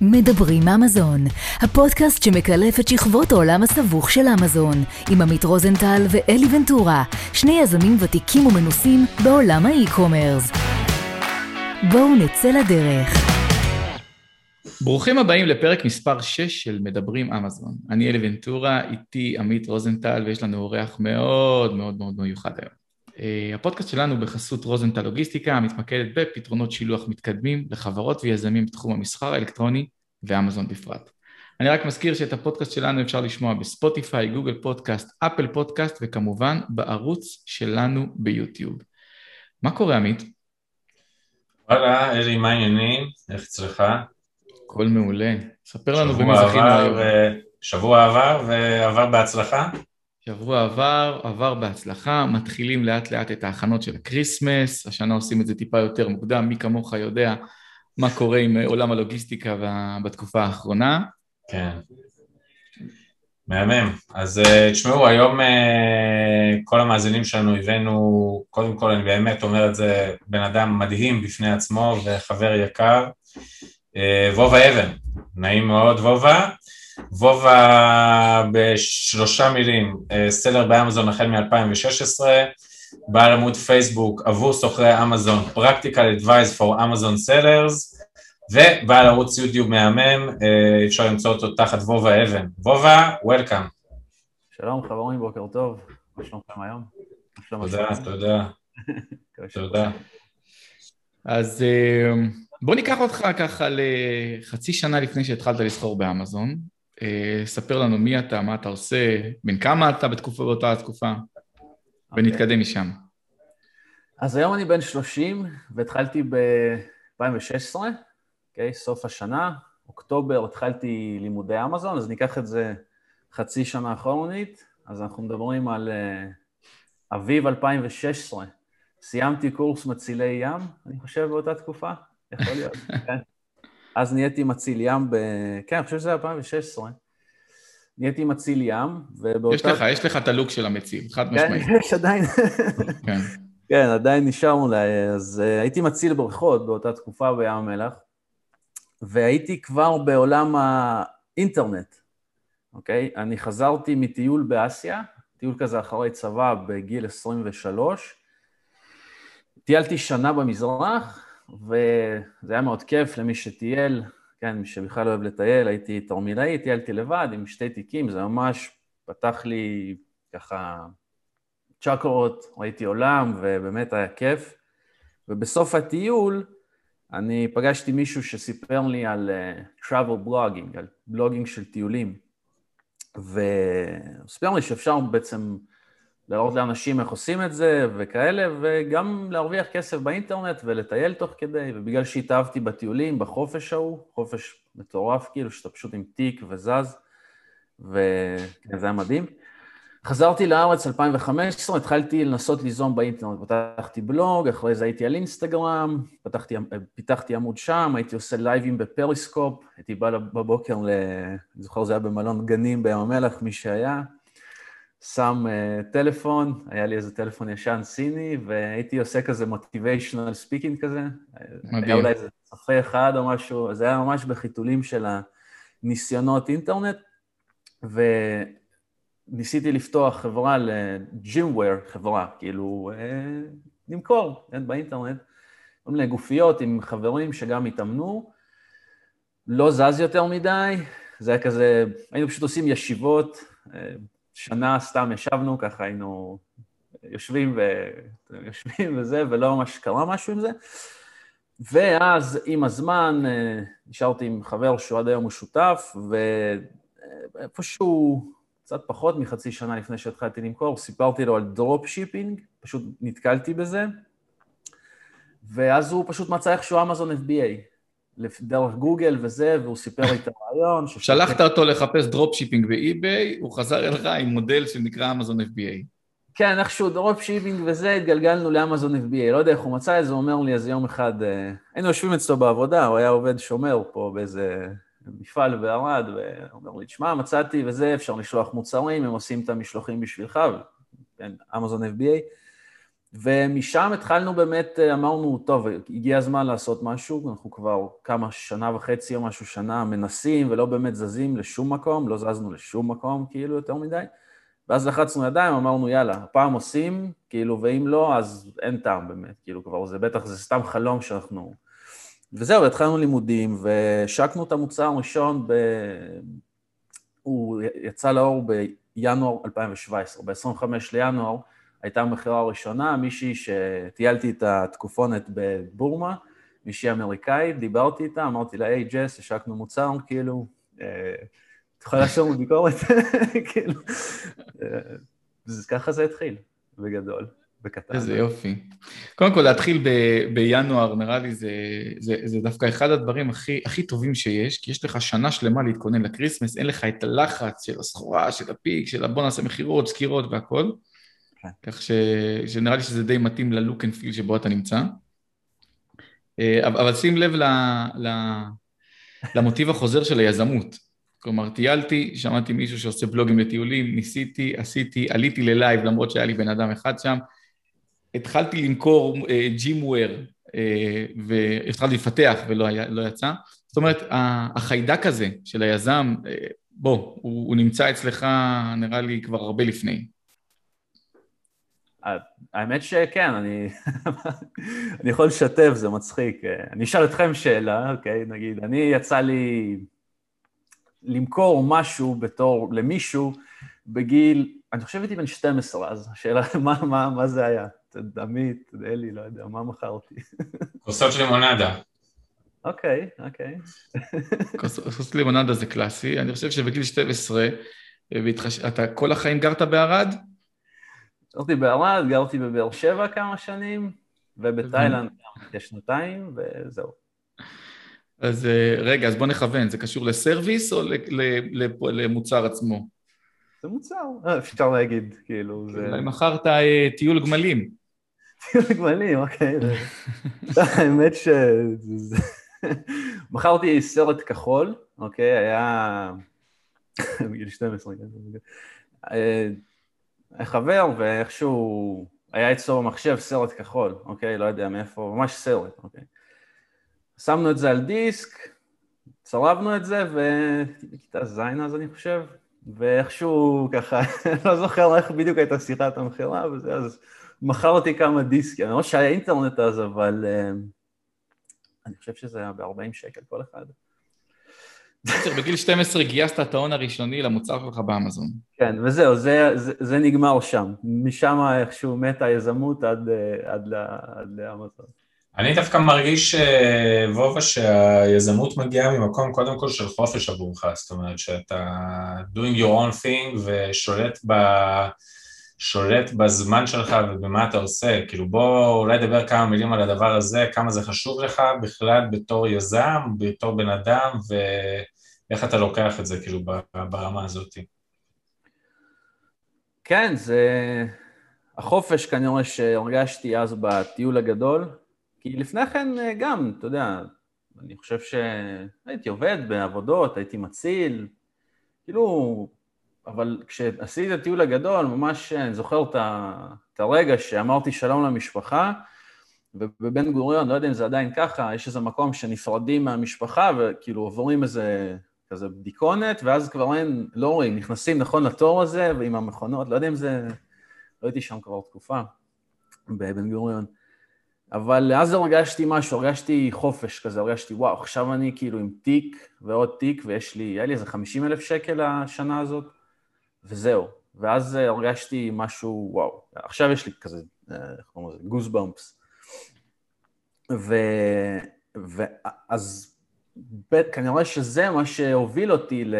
מדברים אמזון, הפודקאסט שמקלף את שכבות העולם הסבוך של אמזון, עם עמית רוזנטל ואלי ונטורה, שני יזמים ותיקים ומנוסים בעולם האי-קומרס. בואו נצא לדרך. ברוכים הבאים לפרק מספר 6 של מדברים אמזון. אני אלי ונטורה, איתי עמית רוזנטל, ויש לנו אורח מאוד מאוד מאוד מיוחד היום. Uh, הפודקאסט שלנו בחסות רוזנטל לוגיסטיקה מתמקדת בפתרונות שילוח מתקדמים לחברות ויזמים בתחום המסחר האלקטרוני ואמזון בפרט. אני רק מזכיר שאת הפודקאסט שלנו אפשר לשמוע בספוטיפיי, גוגל פודקאסט, אפל פודקאסט וכמובן בערוץ שלנו ביוטיוב. מה קורה עמית? וואלה, אלי, מה העניינים? איך אצלך? הכל מעולה. ספר לנו במי זכינו היום. שבוע עבר ועבר בהצלחה? שבוע עבר, עבר בהצלחה, מתחילים לאט לאט את ההכנות של ה Christmas, השנה עושים את זה טיפה יותר מוקדם, מי כמוך יודע מה קורה עם עולם הלוגיסטיקה בתקופה האחרונה. כן. מהמם. אז אה, תשמעו, היום אה, כל המאזינים שלנו הבאנו, קודם כל אני באמת אומר את זה, בן אדם מדהים בפני עצמו וחבר יקר, אה, וובה אבן, נעים מאוד וובה. וובה בשלושה מילים, סלר באמזון החל מ-2016, בעל עמוד פייסבוק עבור סוחרי אמזון, Practical Advice for Amazon Sellers, ובעל ערוץ יוטיוב מהמם, אפשר למצוא אותו תחת וובה אבן. וובה, וולקאם. שלום חברים, בוקר טוב, מה שלומכם היום? תודה, תודה. תודה. אז בוא ניקח אותך ככה לחצי שנה לפני שהתחלת לסחור באמזון. ספר לנו מי אתה, מה אתה עושה, בין כמה אתה בתקופה, באותה תקופה, okay. ונתקדם משם. אז היום אני בן 30, והתחלתי ב-2016, אוקיי? okay, סוף השנה, אוקטובר התחלתי לימודי אמזון, אז ניקח את זה חצי שנה אחרונית, אז אנחנו מדברים על uh, אביב 2016. סיימתי קורס מצילי ים, אני חושב באותה תקופה, יכול להיות, כן. אז נהייתי מציל ים ב... כן, אני חושב שזה 2016. נהייתי מציל ים, ובאותה... יש לך, יש לך את הלוק של המציל, חד כן, משמעית. יש עדיין. כן. כן, עדיין נשאר אולי. אז uh, הייתי מציל בריכות באותה תקופה בים המלח, והייתי כבר בעולם האינטרנט, אוקיי? אני חזרתי מטיול באסיה, טיול כזה אחרי צבא בגיל 23, טיילתי שנה במזרח, וזה היה מאוד כיף למי שטייל, כן, מי שבכלל אוהב לטייל, הייתי תרמילאי, טיילתי לבד עם שתי תיקים, זה ממש פתח לי ככה צ'קרות, ראיתי עולם, ובאמת היה כיף. ובסוף הטיול, אני פגשתי מישהו שסיפר לי על uh, travel blogging, על בלוגינג של טיולים. והוא סיפר לי שאפשר בעצם להראות לאנשים איך עושים את זה וכאלה, וגם להרוויח כסף באינטרנט ולטייל תוך כדי, ובגלל שהתאהבתי בטיולים, בחופש ההוא, חופש מטורף כאילו, שאתה פשוט עם תיק וזז, וזה היה מדהים. חזרתי לארץ 2015, התחלתי לנסות ליזום באינטרנט, פתחתי בלוג, אחרי זה הייתי על אינסטגרם, פתחתי, פיתחתי עמוד שם, הייתי עושה לייבים בפריסקופ, הייתי בא בבוקר. אני זוכר זה היה במלון גנים בים המלח, מי שהיה, שם uh, טלפון, היה לי איזה טלפון ישן סיני, והייתי עושה כזה motivational speaking כזה. מדהים. היה אולי איזה צופה אחד או משהו, זה היה ממש בחיתולים של הניסיונות אינטרנט, וניסיתי לפתוח חברה לג'ימוור, חברה, כאילו, uh, למכור, כן, באינטרנט, כל מיני גופיות עם חברים שגם התאמנו, לא זז יותר מדי, זה היה כזה, היינו פשוט עושים ישיבות, uh, שנה סתם ישבנו, ככה היינו יושבים, ו... יושבים וזה, ולא ממש קרה משהו עם זה. ואז עם הזמן אה, נשארתי עם חבר שהוא עד היום הוא שותף, ואיפשהו קצת פחות מחצי שנה לפני שהתחלתי למכור, סיפרתי לו על drop shipping, פשוט נתקלתי בזה, ואז הוא פשוט מצא איכשהו אמזון FBA. דרך גוגל וזה, והוא סיפר לי את הרעיון. שלחת אותו לחפש dropshipping באי-ביי, הוא חזר אליך עם מודל שנקרא אמזון FBA. כן, איכשהו dropshipping וזה, התגלגלנו לאמזון FBA. לא יודע איך הוא מצא את זה, הוא אומר לי, אז יום אחד, אה, היינו יושבים אצלו בעבודה, הוא היה עובד שומר פה באיזה מפעל בערד, והוא אומר לי, תשמע, מצאתי וזה, אפשר לשלוח מוצרים, הם עושים את המשלוחים בשבילך, כן, אמזון FBA. ומשם התחלנו באמת, אמרנו, טוב, הגיע הזמן לעשות משהו, אנחנו כבר כמה, שנה וחצי או משהו, שנה מנסים ולא באמת זזים לשום מקום, לא זזנו לשום מקום כאילו יותר מדי. ואז לחצנו ידיים, אמרנו, יאללה, הפעם עושים, כאילו, ואם לא, אז אין טעם באמת, כאילו, כבר זה בטח, זה סתם חלום שאנחנו... וזהו, התחלנו לימודים, והשקנו את המוצר הראשון, ב... הוא יצא לאור בינואר 2017, ב-25 לינואר הייתה המכירה הראשונה, מישהי שטיילתי את התקופונת בבורמה, מישהי אמריקאית, דיברתי איתה, אמרתי לה, היי ג'ס, השקנו מוצר, כאילו, אה, את יכולה לעשות ביקורת? כאילו, אה, ככה זה התחיל, בגדול. בקטן. איזה יופי. קודם כל, להתחיל ב- בינואר, נראה לי זה, זה, זה דווקא אחד הדברים הכי, הכי טובים שיש, כי יש לך שנה שלמה להתכונן ל Christmas, אין לך את הלחץ של הסחורה, של ה peak, של בוא נעשה מכירות, סקירות והכל. כך ש, שנראה לי שזה די מתאים ל look and feel שבו אתה נמצא. אה, אבל שים לב ל, ל, למוטיב החוזר של היזמות. כלומר, טיילתי, שמעתי מישהו שעושה בלוגים לטיולים, ניסיתי, עשיתי, עליתי ללייב למרות שהיה לי בן אדם אחד שם, התחלתי למכור ג'ימוור uh, uh, והתחלתי לפתח ולא היה, לא יצא. זאת אומרת, החיידק הזה של היזם, בוא, הוא, הוא נמצא אצלך נראה לי כבר הרבה לפני. האמת שכן, אני, אני יכול לשתף, זה מצחיק. אני אשאל אתכם שאלה, אוקיי? נגיד, אני יצא לי למכור משהו בתור, למישהו בגיל, אני חושב הייתי בן 12 אז, השאלה מה, מה, מה זה היה? עמית, אלי, לא יודע, מה מכרתי? כוסות של לימונדה. אוקיי, אוקיי. כוסות לימונדה זה קלאסי, אני חושב שבגיל 12, אתה כל החיים גרת בערד? גרתי בערד, גרתי בבאר שבע כמה שנים, ובתאילנד כשנתיים, וזהו. אז אה, רגע, אז בוא נכוון, זה קשור לסרוויס או למוצר עצמו? זה מוצר, אה, אפשר להגיד, כאילו, זה... אולי מכרת אה, טיול גמלים. טיול גמלים, אוקיי. האמת ש... מכרתי סרט כחול, אוקיי, היה... בגיל 12, היה חבר, ואיכשהו היה אצלו במחשב סרט כחול, אוקיי? לא יודע מאיפה, ממש סרט, אוקיי? שמנו את זה על דיסק, צרבנו את זה, ובכיתה ז' אז אני חושב, ואיכשהו ככה, לא זוכר איך בדיוק הייתה שיחת המכירה וזה, אז מכרתי כמה דיסקים, למרות שהיה אינטרנט אז, אבל uh, אני חושב שזה היה ב-40 שקל כל אחד. בגיל 12 גייסת את ההון הראשוני למוצר שלך באמזון. כן, וזהו, זה, זה, זה נגמר שם. משם איכשהו מתה היזמות עד, עד, עד לאמזון. אני דווקא מרגיש, אה, וובה, שהיזמות מגיעה ממקום קודם כל של חופש עבורך, זאת אומרת שאתה doing your own thing ושולט ב... שולט בזמן שלך ובמה אתה עושה, כאילו בוא אולי נדבר כמה מילים על הדבר הזה, כמה זה חשוב לך בכלל בתור יזם, בתור בן אדם, ואיך אתה לוקח את זה כאילו ברמה הזאת. כן, זה החופש כנראה שהרגשתי אז בטיול הגדול, כי לפני כן אה, גם, אתה יודע, אני חושב שהייתי עובד בעבודות, הייתי מציל, כאילו, אבל כשעשיתי את הטיול הגדול, ממש אני זוכר את הרגע שאמרתי שלום למשפחה, ובבן גוריון, לא יודע אם זה עדיין ככה, יש איזה מקום שנפרדים מהמשפחה וכאילו עוברים איזה כזה בדיקונת, ואז כבר אין, לא רואים, נכנסים נכון לתור הזה ועם המכונות, לא יודע אם זה, לא הייתי שם כבר תקופה בבן גוריון. אבל אז הרגשתי משהו, הרגשתי חופש כזה, הרגשתי וואו, עכשיו אני כאילו עם תיק ועוד תיק ויש לי, היה לי איזה 50 אלף שקל השנה הזאת, וזהו. ואז הרגשתי משהו, וואו, עכשיו יש לי כזה, אה, איך קוראים לזה, גוס במפס. ואז כנראה שזה מה שהוביל אותי ל...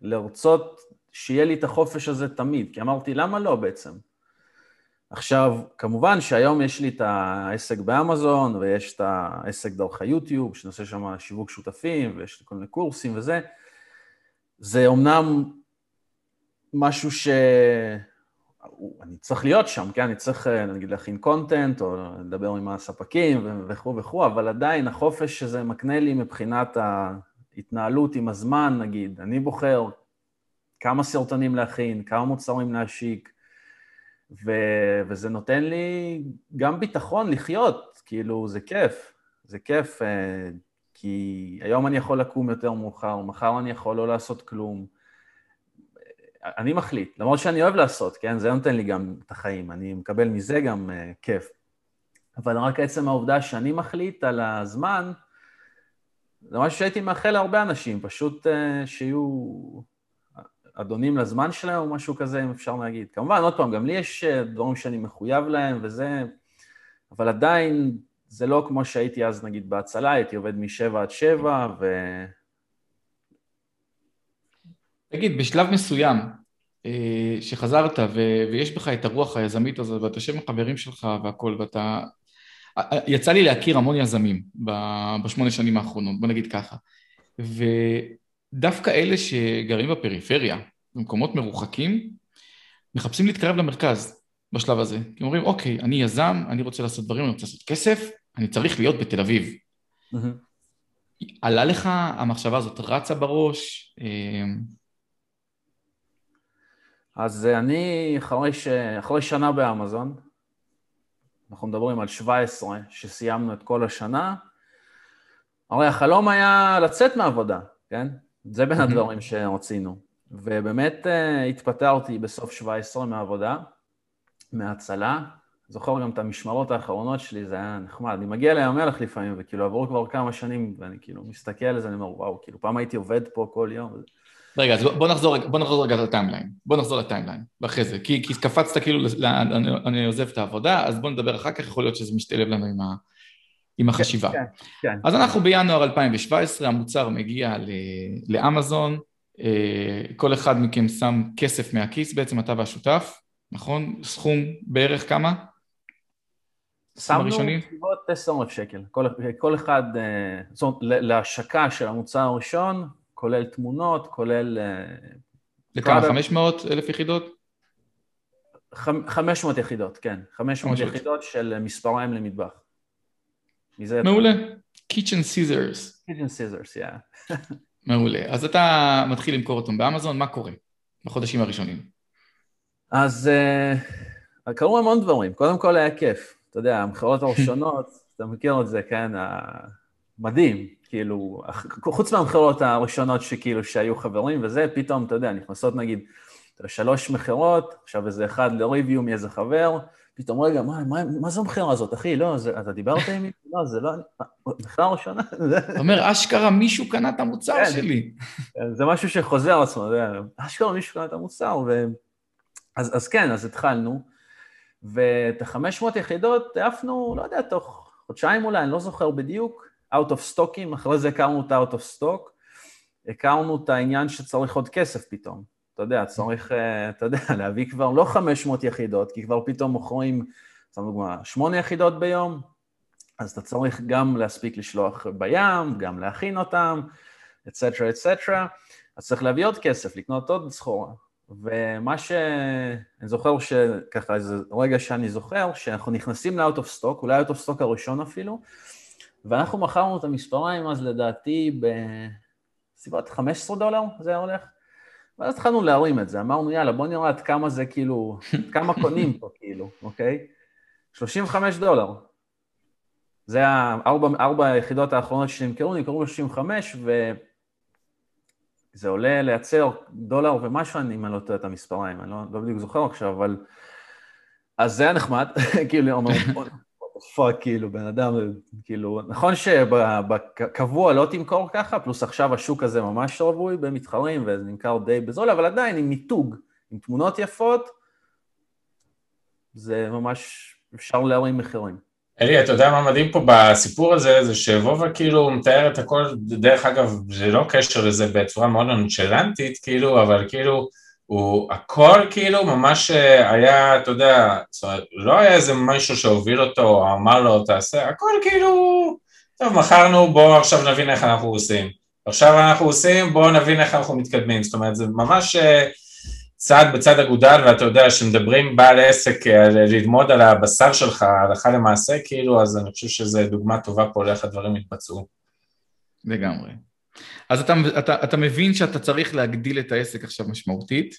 לרצות שיהיה לי את החופש הזה תמיד, כי אמרתי, למה לא בעצם? עכשיו, כמובן שהיום יש לי את העסק באמזון, ויש את העסק דרך היוטיוב, שנעשה שם שיווק שותפים, ויש לי כל מיני קורסים וזה. זה אומנם משהו ש... אני צריך להיות שם, כן? אני צריך, נגיד, להכין קונטנט, או לדבר עם הספקים וכו' וכו', אבל עדיין החופש שזה מקנה לי מבחינת ההתנהלות עם הזמן, נגיד, אני בוחר כמה סרטונים להכין, כמה מוצרים להשיק, ו- וזה נותן לי גם ביטחון לחיות, כאילו, זה כיף. זה כיף, אה, כי היום אני יכול לקום יותר מאוחר, מחר אני יכול לא לעשות כלום. אני מחליט, למרות שאני אוהב לעשות, כן? זה נותן לי גם את החיים, אני מקבל מזה גם uh, כיף. אבל רק עצם העובדה שאני מחליט על הזמן, זה משהו שהייתי מאחל להרבה אנשים, פשוט uh, שיהיו אדונים לזמן שלהם או משהו כזה, אם אפשר להגיד. כמובן, עוד פעם, גם לי יש uh, דברים שאני מחויב להם וזה, אבל עדיין זה לא כמו שהייתי אז, נגיד, בהצלה, הייתי עובד משבע עד שבע, ו... תגיד, בשלב מסוים אה, שחזרת ו- ויש בך את הרוח היזמית הזאת ואתה יושב עם חברים שלך והכל ואתה... יצא לי להכיר המון יזמים בשמונה שנים האחרונות, בוא נגיד ככה. ודווקא אלה שגרים בפריפריה, במקומות מרוחקים, מחפשים להתקרב למרכז בשלב הזה. כי אומרים, אוקיי, אני יזם, אני רוצה לעשות דברים, אני רוצה לעשות כסף, אני צריך להיות בתל אביב. Mm-hmm. עלה לך המחשבה הזאת רצה בראש? אה, אז אני אחרי, ש... אחרי שנה באמזון, אנחנו מדברים על 17 שסיימנו את כל השנה, הרי החלום היה לצאת מעבודה, כן? זה בין הדברים שרצינו. ובאמת אה, התפטרתי בסוף 17 מהעבודה, מההצלה. זוכר גם את המשמרות האחרונות שלי, זה היה נחמד. אני מגיע לים המלח לפעמים, וכאילו עברו כבר כמה שנים, ואני כאילו מסתכל על זה, אני אומר, וואו, כאילו פעם הייתי עובד פה כל יום. רגע, אז בוא נחזור, בוא נחזור רגע ל timeline. בוא נחזור ל timeline, ואחרי זה. כי, כי קפצת כאילו, אני, אני עוזב את העבודה, אז בוא נדבר אחר כך, יכול להיות שזה משתלב לנו עם, ה, עם החשיבה. כן, כן, כן. אז אנחנו בינואר 2017, המוצר מגיע לאמזון, אה, כל אחד מכם שם כסף מהכיס, בעצם אתה והשותף, נכון? סכום בערך כמה? שמנו בסביבות 10,000 שקל. כל, כל אחד, אה, זאת אומרת, להשקה של המוצר הראשון, כולל תמונות, כולל... אה, לכמה? 500 אלף יחידות? 500 יחידות, כן. 500 יחידות של מספריים למטבח. מעולה. Kitchen Scissors. Kitchen Scissors, yeah. מעולה. אז אתה מתחיל למכור אותם באמזון, מה קורה בחודשים הראשונים? אז uh, קרו המון דברים. קודם כל היה כיף. אתה יודע, המכירות הראשונות, אתה מכיר את זה, כן? מדהים. כאילו, חוץ מהמכירות הראשונות שכאילו שהיו חברים וזה, פתאום, אתה יודע, נכנסות נגיד שלוש מכירות, עכשיו איזה אחד לריוויו מאיזה חבר, פתאום, רגע, מה, מה, מה זו המכירה הזאת, אחי? לא, זה, אתה דיברת עם מישהו? לא, זה לא... מכירה ראשונה? אתה אומר, אשכרה מישהו קנה את המוצר כן, שלי. זה משהו שחוזר על עצמו, אשכרה מישהו קנה את המוצר, ו... אז, אז כן, אז התחלנו, ואת ה-500 יחידות העפנו, לא יודע, תוך חודשיים אולי, אני לא זוכר בדיוק, out of stockים, אחרי זה הכרנו את ה-out of stock, הכרנו את העניין שצריך עוד כסף פתאום. אתה יודע, צריך, אה, אתה יודע, להביא כבר לא 500 יחידות, כי כבר פתאום מוכרים, סתם דוגמה, 8 יחידות ביום, אז אתה צריך גם להספיק לשלוח בים, גם להכין אותם, אצטרה אצטרה, אז צריך להביא עוד כסף, לקנות עוד סחורה. ומה ש... אני זוכר שככה, איזה רגע שאני זוכר, שאנחנו נכנסים ל-out of stock, אולי out of stock הראשון אפילו, ואנחנו מכרנו את המספריים אז לדעתי בסביבות 15 דולר, זה היה הולך. ואז התחלנו להרים את זה, אמרנו יאללה בוא נראה עד כמה זה כאילו, כמה קונים פה כאילו, אוקיי? 35 דולר. זה הארבע, ארבע היחידות האחרונות שנמכרו, נמכרו ב-35 וזה עולה לייצר דולר ומשהו, אני לא טועה את המספרים, אני לא, לא בדיוק זוכר עכשיו, אבל... אז זה היה נחמד, כאילו, fuck, כאילו, בן אדם, כאילו, נכון שבקבוע לא תמכור ככה, פלוס עכשיו השוק הזה ממש רווי במתחרים וזה נמכר די בזול, אבל עדיין עם מיתוג, עם תמונות יפות, זה ממש, אפשר להרים מחירים. אלי, אתה יודע מה מדהים פה בסיפור הזה, זה שוובה כאילו מתאר את הכל, דרך אגב, זה לא קשר לזה בצורה מאוד נונשלנטית, כאילו, אבל כאילו, הוא הכל כאילו ממש אה, היה, אתה יודע, זאת אומרת, לא היה איזה מישהו שהוביל אותו או אמר לו תעשה, הכל כאילו, טוב, מכרנו, בואו עכשיו נבין איך אנחנו עושים. עכשיו אנחנו עושים, בואו נבין איך אנחנו מתקדמים. זאת אומרת, זה ממש אה, צעד בצד אגודל, ואתה יודע, כשמדברים בעל עסק אה, ללמוד על הבשר שלך, הלכה למעשה, כאילו, אז אני חושב שזו דוגמה טובה פה לאיך הדברים יתבצעו. לגמרי. אז אתה, אתה, אתה מבין שאתה צריך להגדיל את העסק עכשיו משמעותית,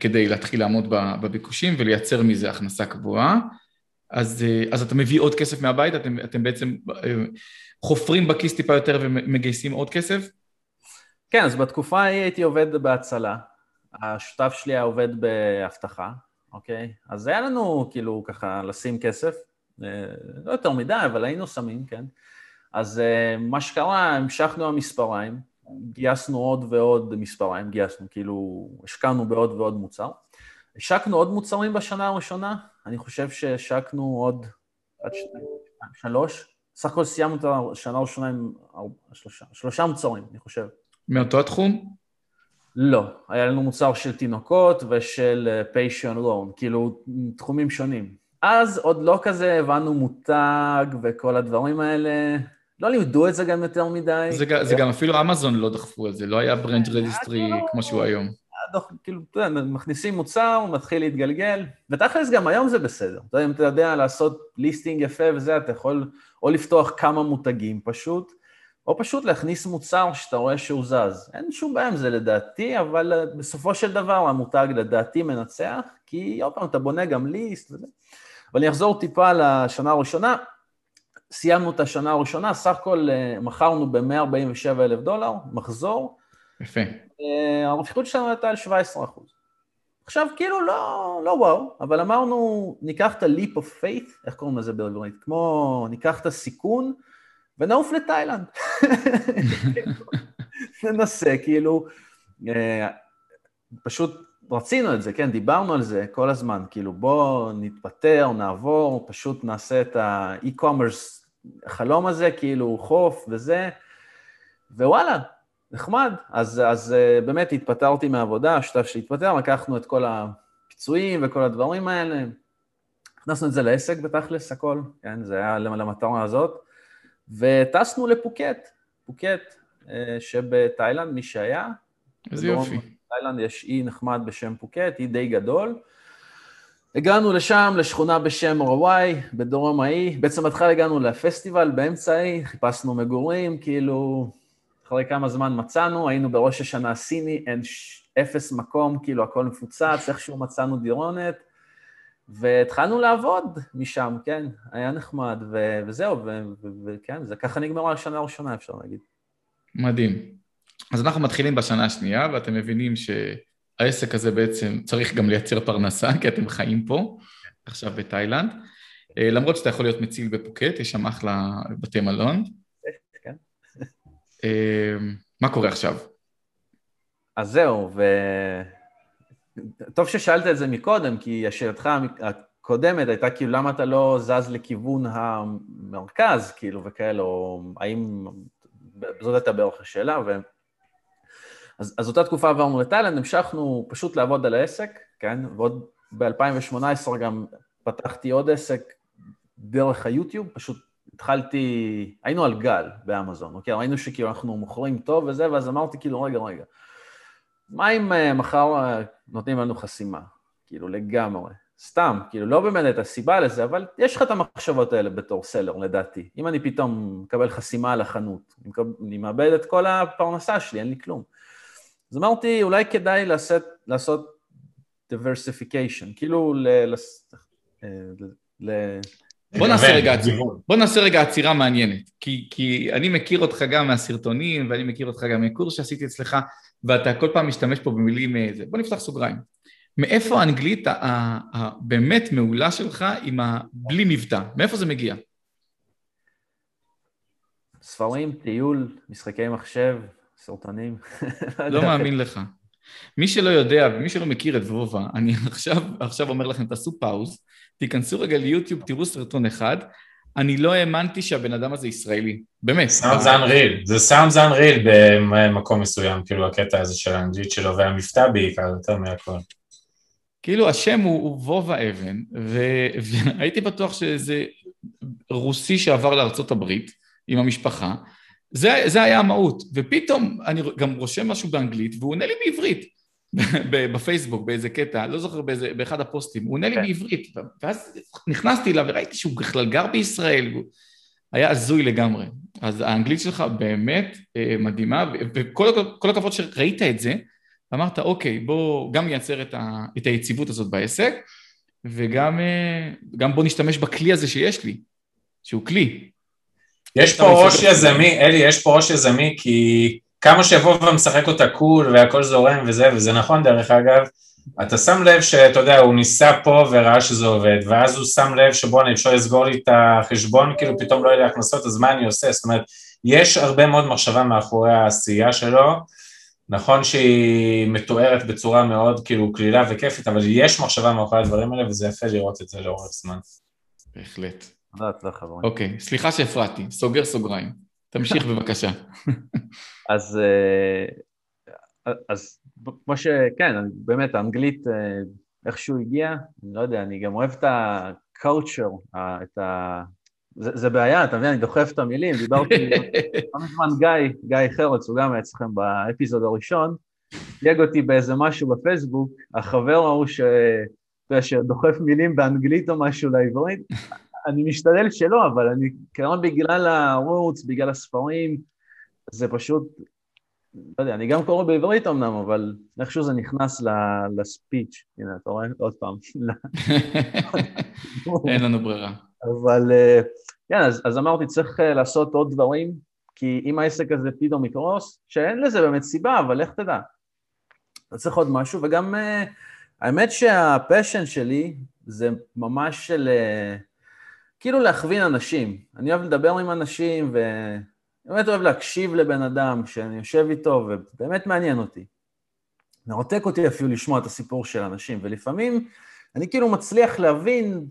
כדי להתחיל לעמוד בביקושים ולייצר מזה הכנסה קבועה. אז, אז אתה מביא עוד כסף מהבית, אתם, אתם בעצם חופרים בכיס טיפה יותר ומגייסים עוד כסף? כן, אז בתקופה ההיא הייתי עובד בהצלה. השותף שלי היה עובד באבטחה, אוקיי? אז היה לנו כאילו ככה לשים כסף, אה, לא יותר מדי, אבל היינו שמים, כן? אז אה, מה שקרה, המשכנו המספריים, גייסנו עוד ועוד מספריים, גייסנו, כאילו, השקענו בעוד ועוד מוצר. השקנו עוד מוצרים בשנה הראשונה, אני חושב שהשקנו עוד עד שניים, שלוש, סך הכל סיימנו את השנה הראשונה עם שלושה, שלושה מוצרים, אני חושב. מאותו התחום? לא, היה לנו מוצר של תינוקות ושל patio and lawn, כאילו תחומים שונים. אז עוד לא כזה הבנו מותג וכל הדברים האלה, לא לימדו את זה גם יותר מדי. זה, זה גם אפילו אמזון לא דחפו את זה, לא היה brand registry לא- כמו שהוא היום. דוח, כאילו, אתה יודע, מכניסים מוצר, הוא מתחיל להתגלגל, ותכלס גם היום זה בסדר. אתה יודע, אם אתה יודע לעשות ליסטינג יפה וזה, אתה יכול או לפתוח כמה מותגים פשוט, או פשוט להכניס מוצר שאתה רואה שהוא זז. אין שום בעיה עם זה לדעתי, אבל אה, בסופו של דבר המותג לדעתי מנצח, כי עוד פעם אתה בונה גם ליסט וזה. אבל אני אחזור טיפה לשנה הראשונה. סיימנו את השנה הראשונה, סך הכל אה, מכרנו ב-147 אלף דולר, מחזור. יפה. אה, הרווחיות שלנו הייתה על 17 אחוז. עכשיו, כאילו, לא, לא וואו, אבל אמרנו, ניקח את ה-leap of faith, איך קוראים לזה בעברית? כמו, ניקח את הסיכון ונעוף לתאילנד. ננסה, כאילו, אה, פשוט רצינו את זה, כן, דיברנו על זה כל הזמן, כאילו, בואו נתפטר, נעבור, פשוט נעשה את ה-e-commerce, החלום הזה, כאילו, חוף וזה, ווואלה, נחמד. אז, אז אה, באמת התפטרתי מהעבודה, השותף שלי התפטר, לקחנו את כל הפיצויים וכל הדברים האלה, הכנסנו את זה לעסק בתכלס, הכל, כן, זה היה למטרה הזאת, וטסנו לפוקט, פוקט אה, שבתאילנד, מי שהיה. איזה יופי. בתאילנד יש אי נחמד בשם פוקט, אי די גדול. הגענו לשם, לשכונה בשם רוואי, בדרום האי. בעצם בהתחלה הגענו לפסטיבל באמצע האי, חיפשנו מגורים, כאילו, אחרי כמה זמן מצאנו, היינו בראש השנה הסיני, אין ש... אפס מקום, כאילו הכל מפוצץ, איכשהו מצאנו דירונת, והתחלנו לעבוד משם, כן, היה נחמד, ו... וזהו, וכן, זה ככה נגמרה השנה הראשונה, אפשר להגיד. מדהים. אז אנחנו מתחילים בשנה השנייה, ואתם מבינים שהעסק הזה בעצם צריך גם לייצר פרנסה, כי אתם חיים פה, עכשיו בתאילנד. אה, למרות שאתה יכול להיות מציל בפוקט, יש שם אחלה בתי מלון. אמ, מה קורה עכשיו? אז זהו, ו... טוב ששאלת את זה מקודם, כי השאלתך הקודמת הייתה כאילו, למה אתה לא זז לכיוון המרכז, כאילו, וכאלה, או האם... זאת הייתה בערך השאלה, ו... אז, אז אותה תקופה עברנו לתאילנד, המשכנו פשוט לעבוד על העסק, כן? ועוד ב-2018 גם פתחתי עוד עסק דרך היוטיוב, פשוט התחלתי, היינו על גל באמזון, אוקיי? ראינו שכאילו אנחנו מוכרים טוב וזה, ואז אמרתי כאילו, רגע, רגע, מה אם uh, מחר uh, נותנים לנו חסימה? כאילו, לגמרי. סתם, כאילו, לא באמת את הסיבה לזה, אבל יש לך את המחשבות האלה בתור סלר, לדעתי. אם אני פתאום מקבל חסימה על החנות, אני, מאבד את כל הפרנסה שלי, אין לי כלום. אז אמרתי, אולי כדאי לעשות, לעשות diversification, כאילו ל... ל, אה, ל בוא נעשה רגע בוא נעשה רגע עצירה מעניינת, כי, כי אני מכיר אותך גם מהסרטונים ואני מכיר אותך גם מקורס שעשיתי אצלך ואתה כל פעם משתמש פה במילים איזה, בוא נפתח סוגריים. מאיפה האנגלית הבאמת מעולה שלך עם הבלי מבטא? מאיפה זה מגיע? ספרים, טיול, משחקי מחשב, סרטונים. לא מאמין לך. מי שלא יודע ומי שלא מכיר את וובה, אני עכשיו, עכשיו אומר לכם, תעשו pause, תיכנסו רגע ליוטיוב, תראו סרטון אחד, אני לא האמנתי שהבן אדם הזה ישראלי, באמת. sounds unreal, זה sounds unreal במקום מסוים, כאילו הקטע הזה של האנגלית שלו, והמבטא בעיקר, יותר מהכל. כאילו השם הוא, הוא וובה אבן, ו, והייתי בטוח שזה רוסי שעבר לארצות הברית עם המשפחה, זה, זה היה המהות, ופתאום אני גם רושם משהו באנגלית והוא עונה לי בעברית. בפייסבוק באיזה קטע, לא זוכר באיזה, באחד הפוסטים, הוא עונה לי כן. בעברית, ואז נכנסתי אליו וראיתי שהוא בכלל גר בישראל, הוא היה הזוי לגמרי. אז האנגלית שלך באמת אה, מדהימה, וכל הכבוד שראית את זה, ואמרת, אוקיי, בוא גם נייצר את, ה, את היציבות הזאת בעסק, וגם אה, בוא נשתמש בכלי הזה שיש לי, שהוא כלי. יש פה ראש יזמי, אלי, יש פה ראש יזמי, כי כמה שיבוא ומשחק אותה קול והכל זורם וזה, וזה נכון דרך אגב, אתה שם לב שאתה יודע, הוא ניסה פה וראה שזה עובד, ואז הוא שם לב שבואנה, אפשר לסגור לי את החשבון, כאילו פתאום לא יהיה לי הכנסות, אז מה אני עושה? זאת אומרת, יש הרבה מאוד מחשבה מאחורי העשייה שלו, נכון שהיא מתוארת בצורה מאוד כאילו קלילה וכיפית, אבל יש מחשבה מאחורי הדברים האלה, וזה יפה לראות את זה לאורך זמן. בהחלט. תודה, תודה חברים. אוקיי, סליחה שהפרעתי, סוגר סוגריים. תמשיך בבקשה. אז, אה, אז כמו שכן, באמת, האנגלית אה, איכשהו הגיעה, אני לא יודע, אני גם אוהב את ה-culture, את ה... זה, זה בעיה, אתה מבין, אני דוחף את המילים, דיברתי לא מזמן גיא, גיא חרץ, הוא גם היה אצלכם באפיזוד הראשון, תייג אותי באיזה משהו בפייסבוק, החבר ההוא ש... שדוחף מילים באנגלית או משהו לעברית, אני משתדל שלא, אבל אני, כמובן בגלל הערוץ, בגלל הספרים, זה פשוט, לא יודע, אני גם קורא בעברית אמנם, אבל איכשהו זה נכנס לספיץ', הנה, אתה רואה? עוד פעם. אין לנו ברירה. אבל אה, כן, אז, אז אמרתי, צריך אה, לעשות עוד דברים, כי אם העסק הזה פתאום יקרוס, שאין לזה באמת סיבה, אבל איך תדע? אתה צריך עוד משהו, וגם uh, האמת שהפשן שלי זה ממש של... Uh, כאילו להכווין אנשים. אני אוהב לדבר עם אנשים, ואני באמת אוהב להקשיב לבן אדם, שאני יושב איתו, ובאמת מעניין אותי. מרתק אותי אפילו לשמוע את הסיפור של אנשים, ולפעמים אני כאילו מצליח להבין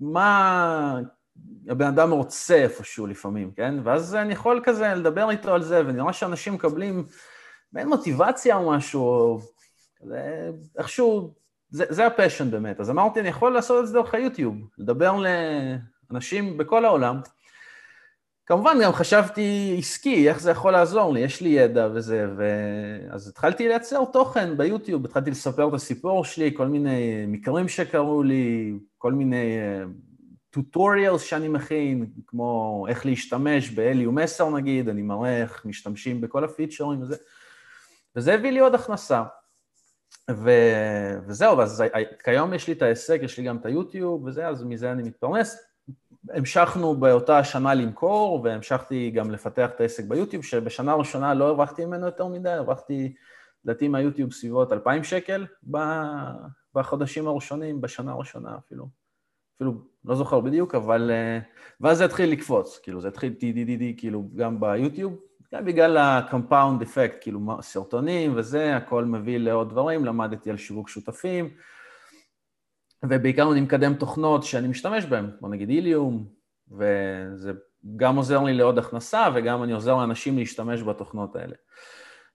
מה הבן אדם רוצה איפשהו לפעמים, כן? ואז אני יכול כזה לדבר איתו על זה, ונראה שאנשים מקבלים מעין מוטיבציה או משהו, או איכשהו זה, זה ה passion באמת. אז אמרתי, אני יכול לעשות את זה דרך היוטיוב, לדבר לאנשים בכל העולם. כמובן, גם חשבתי עסקי, איך זה יכול לעזור לי, יש לי ידע וזה, ו... אז התחלתי לייצר תוכן ביוטיוב, התחלתי לספר את הסיפור שלי, כל מיני מקרים שקרו לי, כל מיני tutorials uh, שאני מכין, כמו איך להשתמש ב Helium 10 נגיד, אני מראה איך משתמשים בכל הפיצ'רים וזה, וזה הביא לי עוד הכנסה. ו... וזהו, אז כיום יש לי את ההישג, יש לי גם את היוטיוב וזה, אז מזה אני מתפרנס. המשכנו באותה השנה למכור, והמשכתי גם לפתח את העסק ביוטיוב, שבשנה הראשונה לא הרווחתי ממנו יותר מדי, הרווחתי, לדעתי מהיוטיוב סביבות 2,000 שקל בחודשים הראשונים, בשנה הראשונה אפילו. אפילו לא זוכר בדיוק, אבל... אה, ואז זה התחיל לקפוץ, כאילו זה התחיל TDDD כאילו גם ביוטיוב, גם בגלל ה-compound effect, כאילו סרטונים וזה, הכל מביא לעוד דברים, למדתי על שיווק שותפים, ובעיקר אני מקדם תוכנות שאני משתמש בהן, כמו נגיד איליום, וזה גם עוזר לי לעוד הכנסה, וגם אני עוזר לאנשים להשתמש בתוכנות האלה.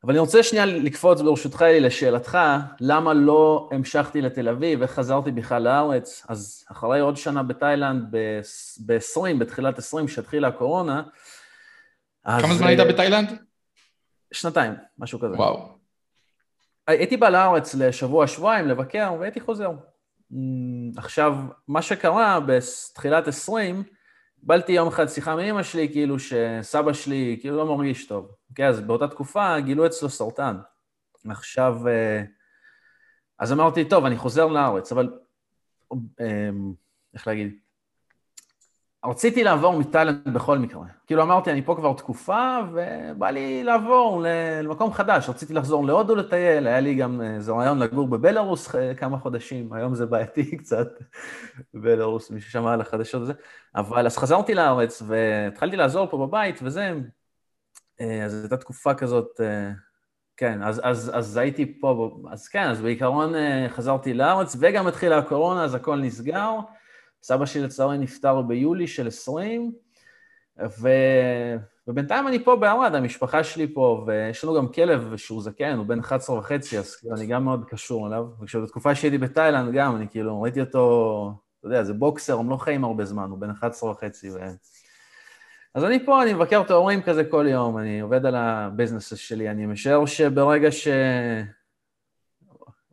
אבל אני רוצה שנייה לקפוץ ברשותך אלי לשאלתך, למה לא המשכתי לתל אביב, איך חזרתי בכלל לארץ, אז אחרי עוד שנה בתאילנד, ב-20, בתחילת 20, כשהתחילה הקורונה, כמה זמן היית אה, בתאילנד? שנתיים, משהו כזה. וואו. הייתי בא לארץ לשבוע, שבועיים, לבקר, והייתי חוזר. אמ, עכשיו, מה שקרה בתחילת 20, קיבלתי יום אחד שיחה מאמא שלי, כאילו שסבא שלי כאילו לא מרגיש טוב. אוקיי, אז באותה תקופה גילו אצלו סרטן. עכשיו, אה, אז אמרתי, טוב, אני חוזר לארץ, אבל אמ, איך להגיד? רציתי לעבור מתאילנד בכל מקרה. כאילו אמרתי, אני פה כבר תקופה, ובא לי לעבור למקום חדש. רציתי לחזור להודו לטייל, היה לי גם איזה רעיון לגור בבלארוס כמה חודשים, היום זה בעייתי קצת, בבלארוס, מי ששמע על החדשות וזה. אבל אז חזרתי לארץ, והתחלתי לעזור פה בבית, וזה... אז הייתה תקופה כזאת, כן, אז, אז, אז הייתי פה, אז כן, אז בעיקרון חזרתי לארץ, וגם התחילה הקורונה, אז הכל נסגר. סבא שלי לצערי נפטר ביולי של 20, ו... ובינתיים אני פה בערד, המשפחה שלי פה, ויש לנו גם כלב שהוא זקן, הוא בן 11 וחצי, אז כאילו אני גם מאוד קשור אליו. וכשבתקופה שהייתי בתאילנד גם, אני כאילו ראיתי אותו, אתה יודע, זה בוקסר, הם לא חיים הרבה זמן, הוא בן 11 וחצי. ו... אז אני פה, אני מבקר את ההורים כזה כל יום, אני עובד על הביזנס שלי, אני משער שברגע ש...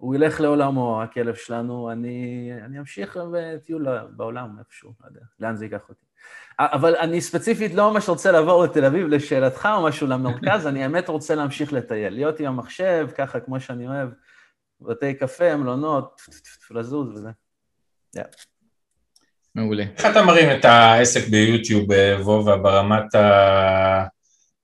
הוא ילך לעולמו, הכלב שלנו, אני, אני אמשיך בטיול בעולם איפשהו, לא יודע, לאן זה ייקח אותי. אבל אני ספציפית לא ממש רוצה לעבור לתל אביב לשאלתך או משהו למרכז, אני האמת רוצה להמשיך לטייל, להיות עם המחשב, ככה כמו שאני אוהב, בתי קפה, מלונות, לזוז וזה. מעולה. איך אתה מרים את העסק ביוטיוב, וובה, ברמת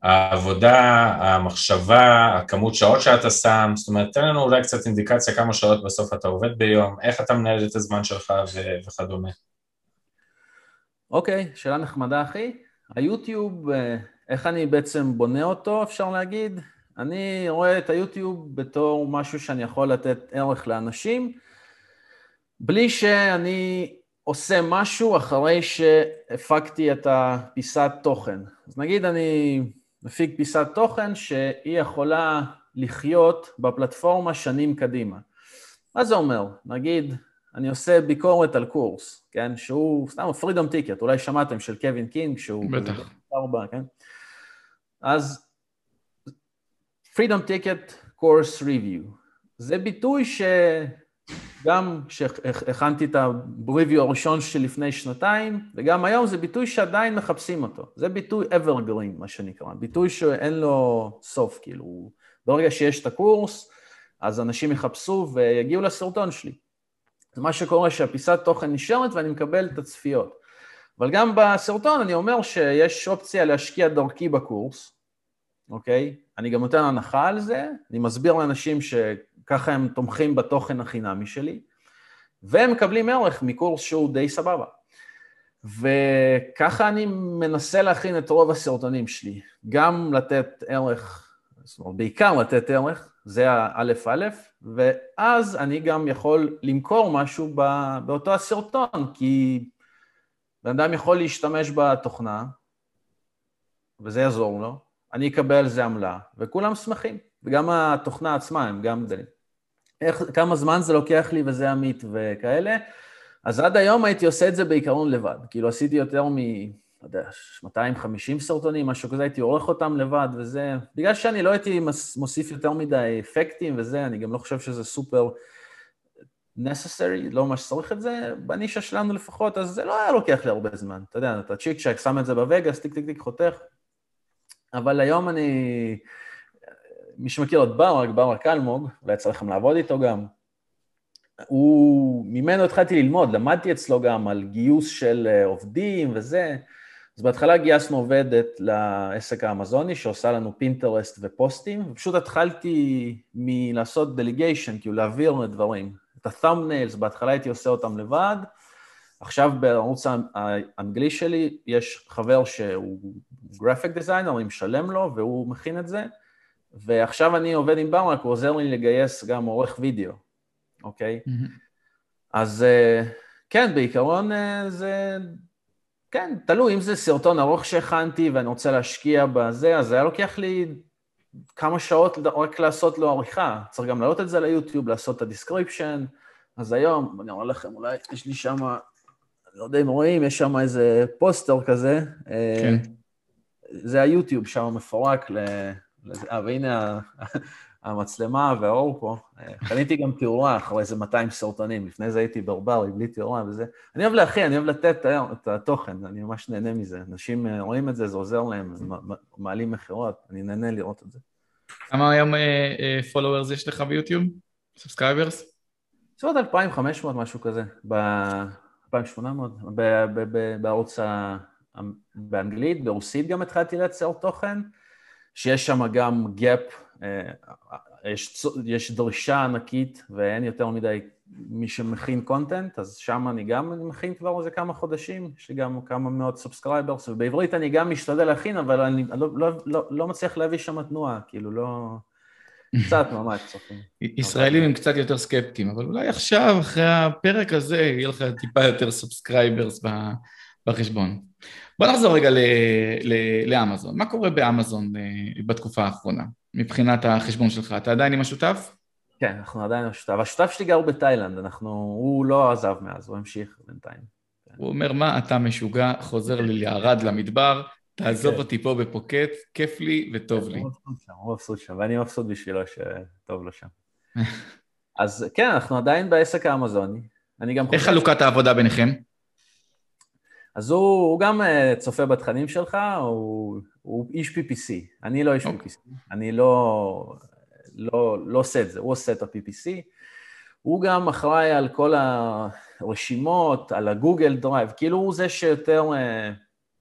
העבודה, המחשבה, הכמות שעות שאתה שם, זאת אומרת, תן לנו אולי קצת אינדיקציה כמה שעות בסוף אתה עובד ביום, איך אתה מנהל את הזמן שלך וכדומה. אוקיי, okay, שאלה נחמדה, אחי. היוטיוב, אה, איך אני בעצם בונה אותו, אפשר להגיד? אני רואה את היוטיוב בתור משהו שאני יכול לתת ערך לאנשים, בלי שאני עושה משהו אחרי שהפקתי את הפיסת תוכן. אז נגיד אני מפיק פיסת תוכן שהיא יכולה לחיות בפלטפורמה שנים קדימה. מה זה אומר? נגיד, אני עושה ביקורת על קורס, כן? שהוא סתם Freedom Ticket, אולי שמעתם של קווין קינג, שהוא... בטח. ארבע, כן? אז Freedom Ticket course review. זה ביטוי שגם כשהכנתי את ה-review הראשון שלי לפני שנתיים, וגם היום זה ביטוי שעדיין מחפשים אותו. זה ביטוי evergreen, מה שנקרא, ביטוי שאין לו סוף, כאילו, ברגע שיש את הקורס, אז אנשים יחפשו ויגיעו לסרטון שלי. זה מה שקורה שהפיסת תוכן נשארת ואני מקבל את הצפיות. אבל גם בסרטון אני אומר שיש אופציה להשקיע דרכי בקורס, אוקיי? אני גם נותן הנחה על זה, אני מסביר לאנשים שככה הם תומכים בתוכן החינמי שלי, והם מקבלים ערך מקורס שהוא די סבבה. וככה אני מנסה להכין את רוב הסרטונים שלי, גם לתת ערך, זאת אומרת, בעיקר לתת ערך, זה האלף-אלף, ואז אני גם יכול למכור משהו באותו הסרטון, כי בן אדם יכול להשתמש בתוכנה, וזה יעזור לו, אני אקבל על זה עמלה, וכולם שמחים, וגם התוכנה עצמה הם גם גדלים. איך, כמה זמן זה לוקח לי וזה עמית וכאלה, אז עד היום הייתי עושה את זה בעיקרון לבד, כאילו עשיתי יותר מ... לא יודע, 250 סרטונים, משהו כזה, הייתי עורך אותם לבד וזה, בגלל שאני לא הייתי מוסיף יותר מדי אפקטים וזה, אני גם לא חושב שזה super necessary, לא ממש צריך את זה, בנישה שלנו לפחות, אז זה לא היה לוקח לי הרבה זמן, אתה יודע, אתה צ'יק צ'ק, שם את זה ב Vegas, טיק טיק טיק, חותך, אבל היום אני, מי שמכיר את ברק, ברק אלמוג, ויצא לכם לעבוד איתו גם, הוא, ממנו התחלתי ללמוד, למדתי אצלו גם על גיוס של אה, עובדים וזה, אז בהתחלה גייסנו עובדת לעסק האמזוני שעושה לנו Pinterest ופוסטים, ופשוט התחלתי מלעשות delegation, כאילו להעביר לדברים. את ה-thumbnails, בהתחלה הייתי עושה אותם לבד, עכשיו בערוץ האנגלי שלי יש חבר שהוא graphic designer, אני משלם לו והוא מכין את זה, ועכשיו אני עובד עם ברק, הוא עוזר לי לגייס גם עורך וידאו, אוקיי? Mm-hmm. אז אה, כן, בעיקרון אה, זה כן, תלוי, אם זה סרטון ארוך שהכנתי ואני רוצה להשקיע בזה, אז זה היה לוקח לי כמה שעות רק לעשות לו עריכה. צריך גם להעלות את זה ליוטיוב, לעשות את ה description. אז היום, אני אומר לכם, אולי יש לי שם, אני לא יודע אם רואים, יש שם איזה פוסטר כזה. כן. זה היוטיוב שם מפורק ל... אה, והנה המצלמה והאור פה. קניתי גם תאורה אחרי איזה 200 סרטונים, לפני זה הייתי ברברי, בלי תאורה וזה. אני אוהב להכין, אני אוהב לתת את התוכן, אני ממש נהנה מזה. אנשים אה, רואים את זה, זה עוזר להם, מעלים מכירות, אני נהנה לראות את זה. כמה היום followers אה, יש לך ביוטיוב? subscribers? בסביבות 2,500, משהו כזה, ב-2,800, בערוץ ה... באנגלית, ברוסית גם התחלתי לייצר תוכן, שיש שם גם gap אה, יש, יש דרישה ענקית ואין יותר מדי מי שמכין content, אז שם אני גם מכין כבר איזה כמה חודשים, יש לי גם כמה מאות subscribers, ובעברית אני גם משתדל להכין, אבל אני לא, לא, לא, לא מצליח להביא שם תנועה, כאילו לא... קצת ממש צופים. ישראלים הם קצת יותר סקפטיים, אבל אולי עכשיו, אחרי הפרק הזה, יהיה לך טיפה יותר subscribers בחשבון. בוא נחזור רגע לאמזון. מה קורה באמזון אה, בתקופה האחרונה? מבחינת החשבון שלך? אתה עדיין עם השותף? כן, אנחנו עדיין עם השותף. השותף שלי גר בתאילנד, אנחנו... הוא לא עזב מאז, הוא המשיך בינתיים. כן. הוא אומר, מה אתה משוגע, חוזר לי לערד למדבר, תעזוב כן. אותי פה בפוקט, כיף לי וטוב לי. הוא מבסוט שם, ואני מבסוט בשבילו שטוב לו שם. אז כן, אנחנו עדיין בעסק האמזוני. אני גם איך חלוקת העבודה ביניכם? אז הוא, הוא גם אה, צופה בתכנים שלך, הוא, הוא איש PPC, אני לא איש okay. אוקיי. PPC, אני לא, לא, לא עושה את זה, הוא עושה את ה-PPC. הוא גם אחראי על כל הרשימות, על ה Google Drive, כאילו הוא זה שיותר, אה,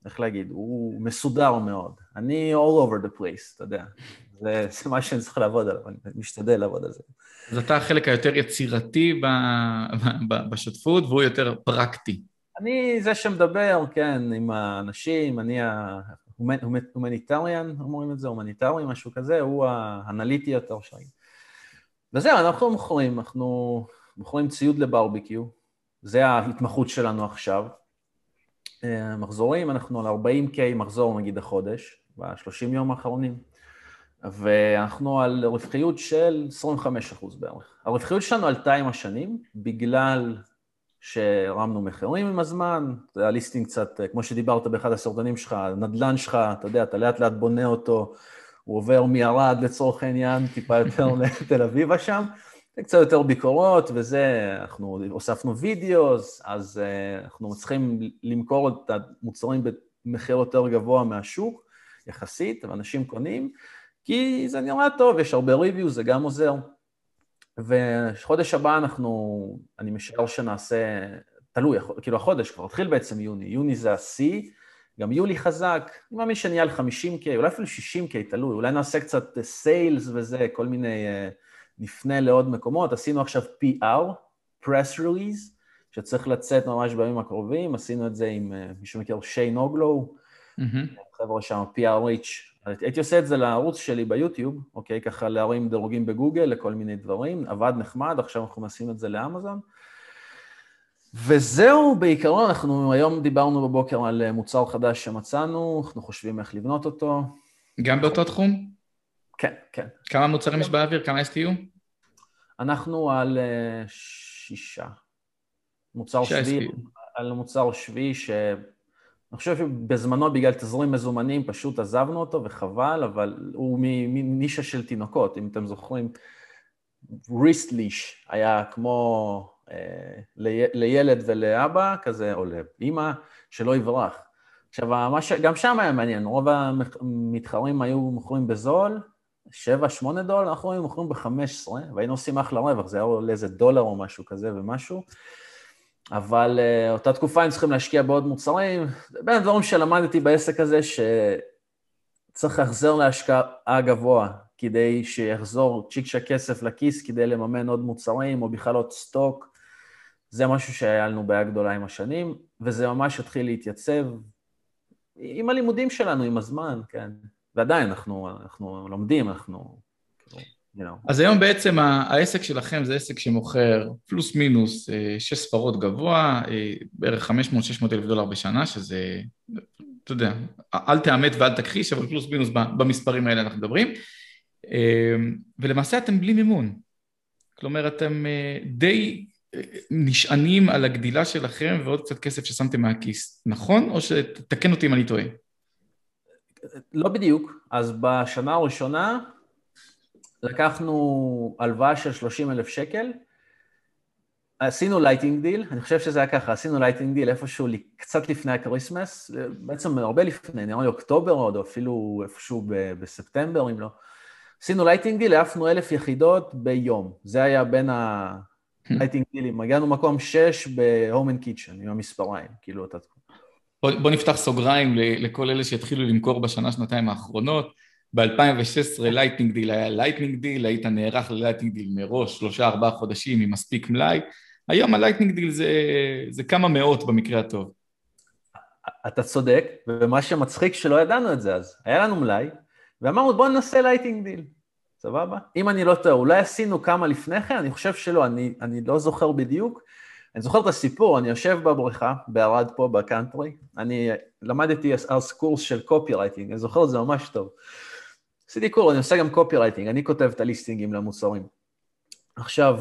איך להגיד, הוא מסודר מאוד. אני all over the place, אתה יודע. זה, זה מה שאני צריך לעבוד עליו, אני משתדל לעבוד על זה. אז אתה החלק היותר יצירתי ב, ב, ב, בשותפות, והוא יותר פרקטי. אני זה שמדבר, כן, עם האנשים, אני ה humanitarian, אומרים את זה, הומניטרי, משהו כזה, הוא האנליטי יותר שלי. וזהו, אנחנו מוכרים, אנחנו מוכרים ציוד לברביקיו, זה ההתמחות שלנו עכשיו. אה, מחזורים, אנחנו על 40K מחזור נגיד החודש, ב-30 יום האחרונים, ואנחנו על רווחיות של 25% בערך. הרווחיות שלנו עלתה עם השנים, בגלל שהרמנו מחירים עם הזמן, הליסטינג קצת, כמו שדיברת באחד הסרטונים שלך, הנדלן שלך, אתה יודע, אתה לאט לאט בונה אותו, הוא עובר מערד לצורך העניין, טיפה יותר לתל אביבה שם, קצת יותר ביקורות וזה, אנחנו הוספנו וידאוס, אז uh, אנחנו צריכים למכור את המוצרים במחיר יותר גבוה מהשוק, יחסית, ואנשים קונים, כי זה נראה טוב, יש הרבה ריוויו, זה גם עוזר. וחודש הבא אנחנו, אני משער שנעשה, תלוי, כאילו החודש כבר התחיל בעצם יוני, יוני זה השיא, גם יולי חזק, אני מאמין שנהיה על 50K, אולי אפילו 60K, תלוי, אולי נעשה קצת סיילס וזה, כל מיני, אה, נפנה לעוד מקומות, עשינו עכשיו PR, press release, שצריך לצאת ממש בימים הקרובים, עשינו את זה עם אה, מי שמכיר שיין אוגלו, mm-hmm. חבר'ה שם, PR Rich, הייתי עושה את זה לערוץ שלי ביוטיוב, אוקיי? ככה להרים דירוגים בגוגל לכל מיני דברים, עבד נחמד, עכשיו אנחנו נשים את זה לאמזון. וזהו, בעיקרון, אנחנו היום דיברנו בבוקר על מוצר חדש שמצאנו, אנחנו חושבים איך לבנות אותו. גם באותו תחום? כן, כן. כמה מוצרים יש באוויר? כמה STU? אנחנו על uh, שישה. מוצר שביעי, על מוצר שביעי ש... אני חושב שבזמנו בגלל תזרים מזומנים פשוט עזבנו אותו וחבל, אבל הוא מנישה של תינוקות, אם אתם זוכרים, ריסט ליש היה כמו אה, לילד ולאבא כזה, או לאימא, שלא יברח. עכשיו, ש... גם שם היה מעניין, רוב המתחרים היו מוכרים בזול, 7-8 דולר, אנחנו היינו מוכרים ב-15, והיינו עושים אחלה רווח, זה היה עולה איזה דולר או משהו כזה ומשהו. אבל uh, אותה תקופה הם צריכים להשקיע בעוד מוצרים. בין הדברים שלמדתי בעסק הזה, שצריך להחזר להשקעה גבוה, כדי שיחזור צ'יק צ'ק כסף לכיס, כדי לממן עוד מוצרים, או בכלל עוד סטוק. זה משהו שהיה לנו בעיה גדולה עם השנים, וזה ממש התחיל להתייצב עם הלימודים שלנו, עם הזמן, כן. ועדיין אנחנו, אנחנו לומדים, אנחנו... You know. אז היום בעצם העסק שלכם זה עסק שמוכר פלוס מינוס אה, שש ספרות גבוה, אה, בערך 500-600 אלף דולר בשנה, שזה, אתה יודע, אל תאמת ואל תכחיש, אבל פלוס מינוס במספרים האלה אנחנו מדברים. אה, ולמעשה אתם בלי מימון. כלומר, אתם די נשענים על הגדילה שלכם ועוד קצת כסף ששמתם מהכיס, נכון? או שתקן אותי אם אני טועה. לא בדיוק. אז בשנה הראשונה לקחנו הלוואה של 30 אלף שקל, עשינו lightning deal, אני חושב שזה היה ככה, עשינו lightning deal איפשהו קצת לפני ה Christmas, בעצם הרבה לפני, נראה לי אוקטובר עוד, או אפילו איפשהו בספטמבר, אם לא. עשינו lightning deal, העפנו אלף יחידות ביום. זה היה בין ה lightning דילים. הגענו מקום שש ב Home and Kitchen, עם המספריים, כאילו אותה תקופה. בוא, בוא נפתח סוגריים לכל אלה שהתחילו למכור בשנה, שנתיים האחרונות. ב-2016 lightning deal היה lightning deal, היית נערך ל lightning deal מראש, שלושה ארבעה חודשים עם מספיק מלאי. היום ה lightning deal זה, זה כמה מאות במקרה הטוב. אתה צודק, ומה שמצחיק שלא ידענו את זה אז. היה לנו מלאי, ואמרנו בואו ננסה lightning deal, סבבה? אם אני לא טועה, אולי עשינו כמה לפני כן, אני חושב שלא, אני, אני לא זוכר בדיוק. אני זוכר את הסיפור, אני יושב בבריכה, בערד פה, בקאנטרי, אני למדתי אז קורס של copywriting, אני זוכר את זה ממש טוב. עשיתי קורס, אני עושה גם copywriting, אני כותב את הליסטינגים למוצרים. עכשיו,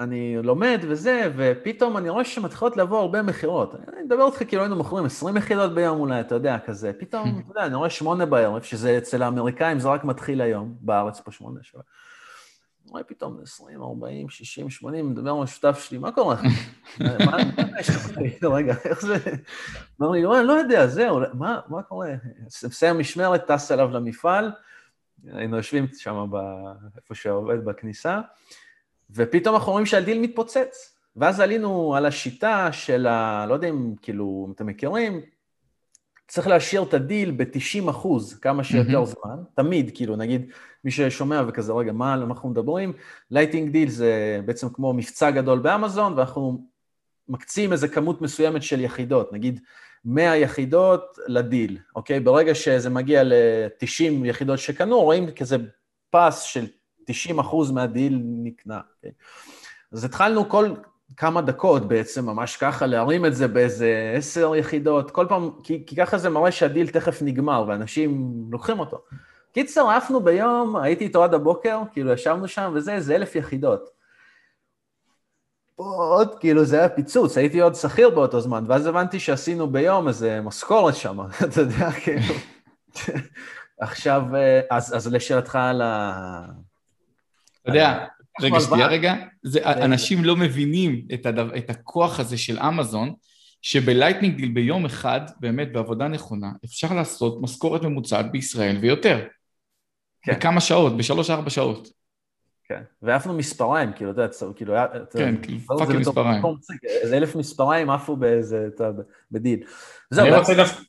אני לומד וזה, ופתאום אני רואה שמתחילות לבוא הרבה מכירות. אני מדבר איתך כאילו היינו מוכרים 20 מכירות ביום אולי, אתה יודע, כזה. פתאום, אתה יודע, אני רואה שמונה בערב, שזה אצל האמריקאים זה רק מתחיל היום, בארץ פה שמונה שעות. רואה פתאום 20, 40, 60, 80, מדבר עם השותף שלי, מה קורה? מה יש לך? רגע, איך זה? אמר לי, לא יודע, זהו, מה קורה? מסיים משמרת, טס אליו למפעל, היינו יושבים שם איפה שעובד בכניסה, ופתאום אנחנו רואים שהדיל מתפוצץ. ואז עלינו על השיטה של ה... לא יודע אם, כאילו, אם אתם מכירים, צריך להשאיר את הדיל ב-90 אחוז, כמה שיותר mm-hmm. זמן, תמיד, כאילו, נגיד, מי ששומע וכזה, רגע, מה אנחנו מדברים? lightning deal זה בעצם כמו מבצע גדול באמזון, ואנחנו מקצים איזה כמות מסוימת של יחידות, נגיד 100 יחידות לדיל, אוקיי? ברגע שזה מגיע ל-90 יחידות שקנו, רואים כזה פס של 90 אחוז מהדיל נקנה, אוקיי? אז התחלנו כל כמה דקות בעצם, ממש ככה, להרים את זה באיזה עשר יחידות, כל פעם, כי, כי ככה זה מראה שהדיל תכף נגמר, ואנשים לוקחים אותו. קיצר, עפנו ביום, הייתי איתו עד הבוקר, כאילו ישבנו שם וזה, איזה אלף יחידות. עוד, כאילו זה היה פיצוץ, הייתי עוד שכיר באותו זמן, ואז הבנתי שעשינו ביום איזה משכורת שם, אתה יודע, כאילו. עכשיו, אה, אז, אז לשאלתך על ה... אתה יודע, רגע, שנייה רגע, זה, אנשים לא מבינים את, הדו, את הכוח הזה של אמזון, שב lightning deal ביום אחד, באמת בעבודה נכונה, אפשר לעשות משכורת ממוצעת בישראל ויותר. כן. בכמה שעות, בשלוש-ארבע שעות. כן, ועפנו מספריים, כאילו, אתה יודע, כאילו, כן, כאילו, fucking מספריים. איזה אלף מספריים עפו באיזה, אתה יודע, בדיל. אני רוצה דווקא,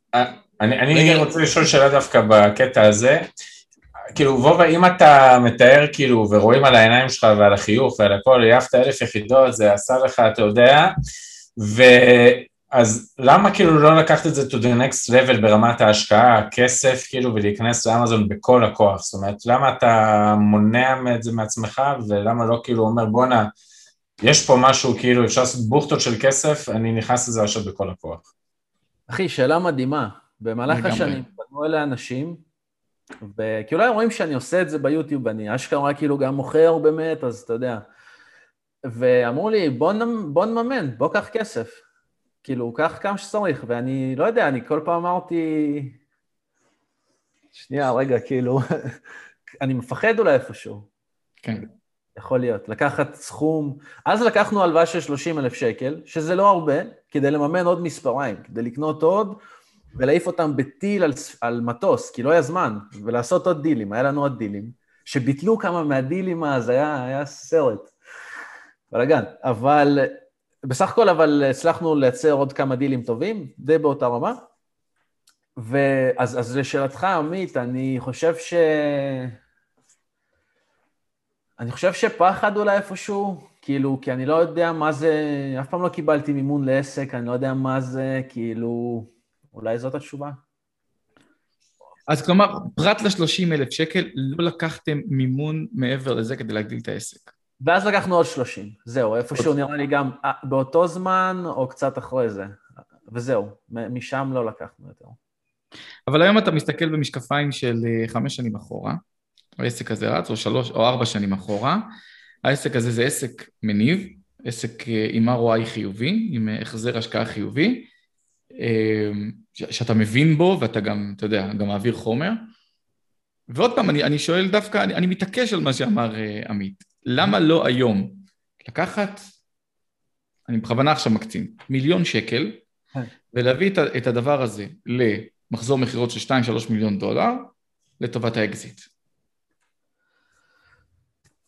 אני רוצה לשאול שאלה דווקא בקטע הזה. כאילו, וובה, אם אתה מתאר, כאילו, ורואים על העיניים שלך ועל החיוך ועל הכל, העפת אלף יחידות, זה עשה לך, אתה יודע, ו... אז למה כאילו לא לקחת את זה to the next level ברמת ההשקעה, הכסף כאילו ולהיכנס לאמזון בכל הכוח, זאת אומרת למה אתה מונע את זה מעצמך ולמה לא כאילו אומר בואנה יש פה משהו כאילו אפשר לעשות בוכטות של כסף, אני נכנס לזה עכשיו בכל הכוח. אחי, שאלה מדהימה, במהלך השנים פנו אלה אנשים וכי אולי רואים שאני עושה את זה ביוטיוב, אני אשכרה כאילו גם מוכר באמת, אז אתה יודע. ואמרו לי, בוא, נמ, בוא נממן, בוא קח כסף. כאילו, קח כמה שצריך, ואני לא יודע, אני כל פעם אמרתי... שנייה, רגע, כאילו, אני מפחד אולי איפשהו. כן. יכול להיות. לקחת סכום, אז לקחנו הלוואה של 30 אלף שקל, שזה לא הרבה, כדי לממן עוד מספריים, כדי לקנות עוד ולהעיף אותם בטיל על, על מטוס, כי לא היה זמן, ולעשות עוד דילים, היה לנו עוד דילים, שביטלו כמה מהדילים אז, היה, היה סרט. בלאגן. אבל בסך הכל, אבל הצלחנו לייצר עוד כמה דילים טובים, די באותה רמה. ואז אז לשאלתך, עמית, אני חושב ש... אני חושב שפחד אולי איפשהו, כאילו, כי אני לא יודע מה זה, אף פעם לא קיבלתי מימון לעסק, אני לא יודע מה זה, כאילו, אולי זאת התשובה. אז כלומר, פרט ל-30 אלף שקל, לא לקחתם מימון מעבר לזה כדי להגדיל את העסק. ואז לקחנו עוד 30, זהו, איפשהו נראה לי גם אה, באותו זמן או קצת אחרי זה, וזהו, משם לא לקחנו יותר. אבל היום אתה מסתכל במשקפיים של אה, חמש שנים אחורה, העסק הזה רץ, או שלוש או ארבע שנים אחורה, העסק הזה זה עסק מניב, עסק אה, עם ROI חיובי, עם החזר השקעה חיובי, שאתה מבין בו ואתה גם, אתה יודע, גם מעביר חומר. ועוד פעם, אני, אני שואל דווקא, אני, אני מתעקש על מה שאמר עמית. למה לא היום לקחת, אני בכוונה עכשיו מקצין, מיליון שקל, כן. ולהביא את הדבר הזה למחזור מכירות של 2-3 מיליון דולר לטובת האקזיט?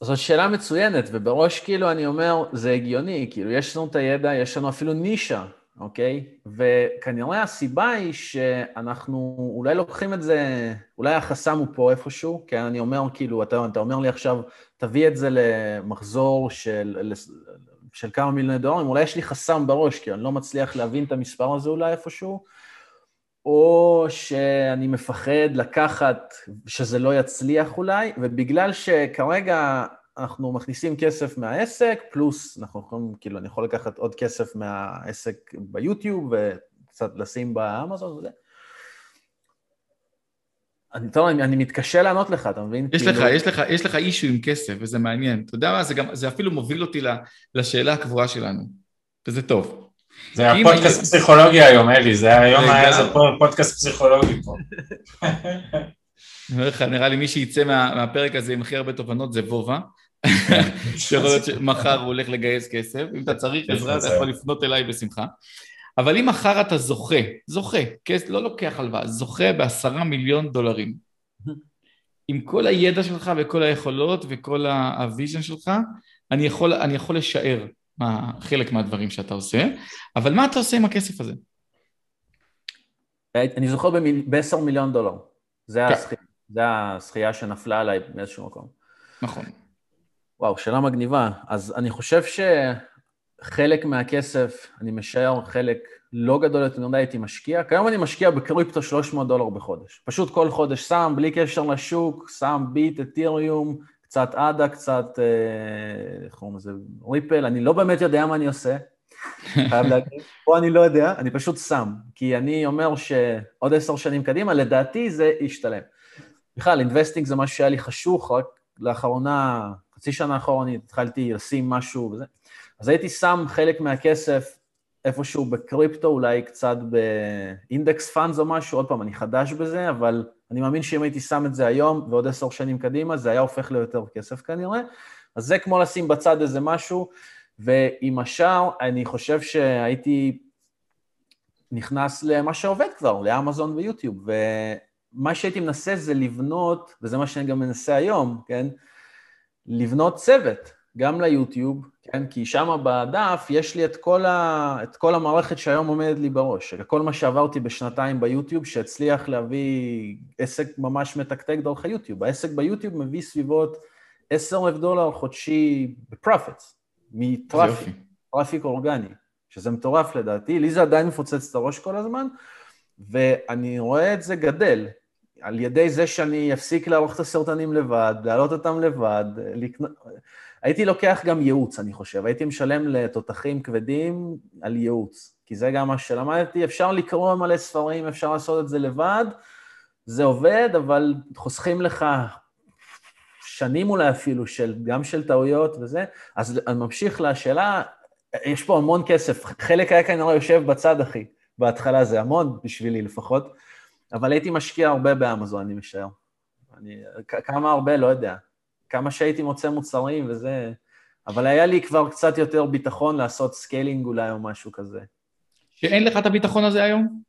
זאת שאלה מצוינת, ובראש כאילו אני אומר, זה הגיוני, כאילו יש לנו את הידע, יש לנו אפילו נישה, אוקיי? וכנראה הסיבה היא שאנחנו אולי לוקחים את זה, אולי החסם הוא פה איפשהו, כי אני אומר כאילו, אתה, אתה אומר לי עכשיו, תביא את זה למחזור של, של כמה מיליוני דולרים, אולי יש לי חסם בראש, כי אני לא מצליח להבין את המספר הזה אולי איפשהו, או שאני מפחד לקחת, שזה לא יצליח אולי, ובגלל שכרגע אנחנו מכניסים כסף מהעסק, פלוס אנחנו יכולים, כאילו, אני יכול לקחת עוד כסף מהעסק ביוטיוב וקצת לשים באמזון וזה. אני, טוב, אני, אני מתקשה לענות לך, אתה מבין? יש כאילו... לך, יש לך, יש לך אישו עם כסף, וזה מעניין. אתה יודע מה, זה, גם, זה אפילו מוביל אותי לשאלה הקבועה שלנו, וזה טוב. זה הפודקאסט אני... פסיכולוגי היום, אלי, זה היום היה איזה פודקאסט פסיכולוגי פה. אני אומר לך, נראה לי מי שיצא מה, מהפרק הזה עם הכי הרבה תובנות זה וובה, שיכול להיות שמחר הוא הולך לגייס כסף, אם אתה צריך עזרה אתה יכול לפנות אליי בשמחה. אבל אם מחר אתה זוכה, זוכה, לא לוקח הלוואה, זוכה בעשרה מיליון דולרים, עם כל הידע שלך וכל היכולות וכל ה vision שלך, אני יכול, אני יכול לשער מה, חלק מהדברים שאתה עושה, אבל מה אתה עושה עם הכסף הזה? אני זוכה ב-10 מיליון דולר. זה כן. זה הזכייה שנפלה עליי באיזשהו מקום. נכון. וואו, שאלה מגניבה. אז אני חושב שחלק מהכסף, אני משער חלק לא גדול יותר מדי הייתי משקיע. כיום אני משקיע בקריפטו 300 דולר בחודש. פשוט כל חודש שם, בלי קשר לשוק, שם ביט, אתיריום, קצת ADA, קצת, אה, איך קוראים לזה, ריפל, אני לא באמת יודע מה אני עושה, חייב להגיד, פה אני לא יודע, אני פשוט שם, כי אני אומר שעוד עשר שנים קדימה, לדעתי זה ישתלם. בכלל, investing זה משהו שהיה לי חשוך, רק לאחרונה, חצי שנה אחרונית, התחלתי לשים משהו וזה. אז הייתי שם חלק מהכסף איפשהו בקריפטו, אולי קצת באינדקס פאנס או משהו, עוד פעם, אני חדש בזה, אבל אני מאמין שאם הייתי שם את זה היום ועוד עשר שנים קדימה, זה היה הופך ליותר כסף כנראה. אז זה כמו לשים בצד איזה משהו, ועם השאר, אני חושב שהייתי נכנס למה שעובד כבר, לאמזון ויוטיוב, ומה שהייתי מנסה זה לבנות, וזה מה שאני גם מנסה היום, כן? לבנות צוות, גם ליוטיוב, כן? כי שם בדף יש לי את כל, ה... את כל המערכת שהיום עומדת לי בראש. כל מה שעברתי בשנתיים ביוטיוב, שהצליח להביא עסק ממש מתקתק דרך היוטיוב. העסק ביוטיוב מביא סביבות 10,000 דולר חודשי ב profits, מ traffic, traffic אורגני, שזה מטורף לדעתי. לי זה עדיין מפוצץ את הראש כל הזמן, ואני רואה את זה גדל. על ידי זה שאני אפסיק לערוך את הסרטונים לבד, להעלות אותם לבד, לקנות... הייתי לוקח גם ייעוץ, אני חושב. הייתי משלם לתותחים כבדים על ייעוץ, כי זה גם מה שלמדתי. אפשר לקרוא מלא ספרים, אפשר לעשות את זה לבד, זה עובד, אבל חוסכים לך שנים אולי אפילו, של, גם של טעויות וזה. אז אני ממשיך לשאלה, יש פה המון כסף, חלק היה כנראה יושב בצד, אחי, בהתחלה זה המון, בשבילי לפחות, אבל הייתי משקיע הרבה באמזון, אני משער. אני, כמה הרבה, לא יודע. כמה שהייתי מוצא מוצרים וזה, אבל היה לי כבר קצת יותר ביטחון לעשות scaling אולי או משהו כזה. שאין לך את הביטחון הזה היום?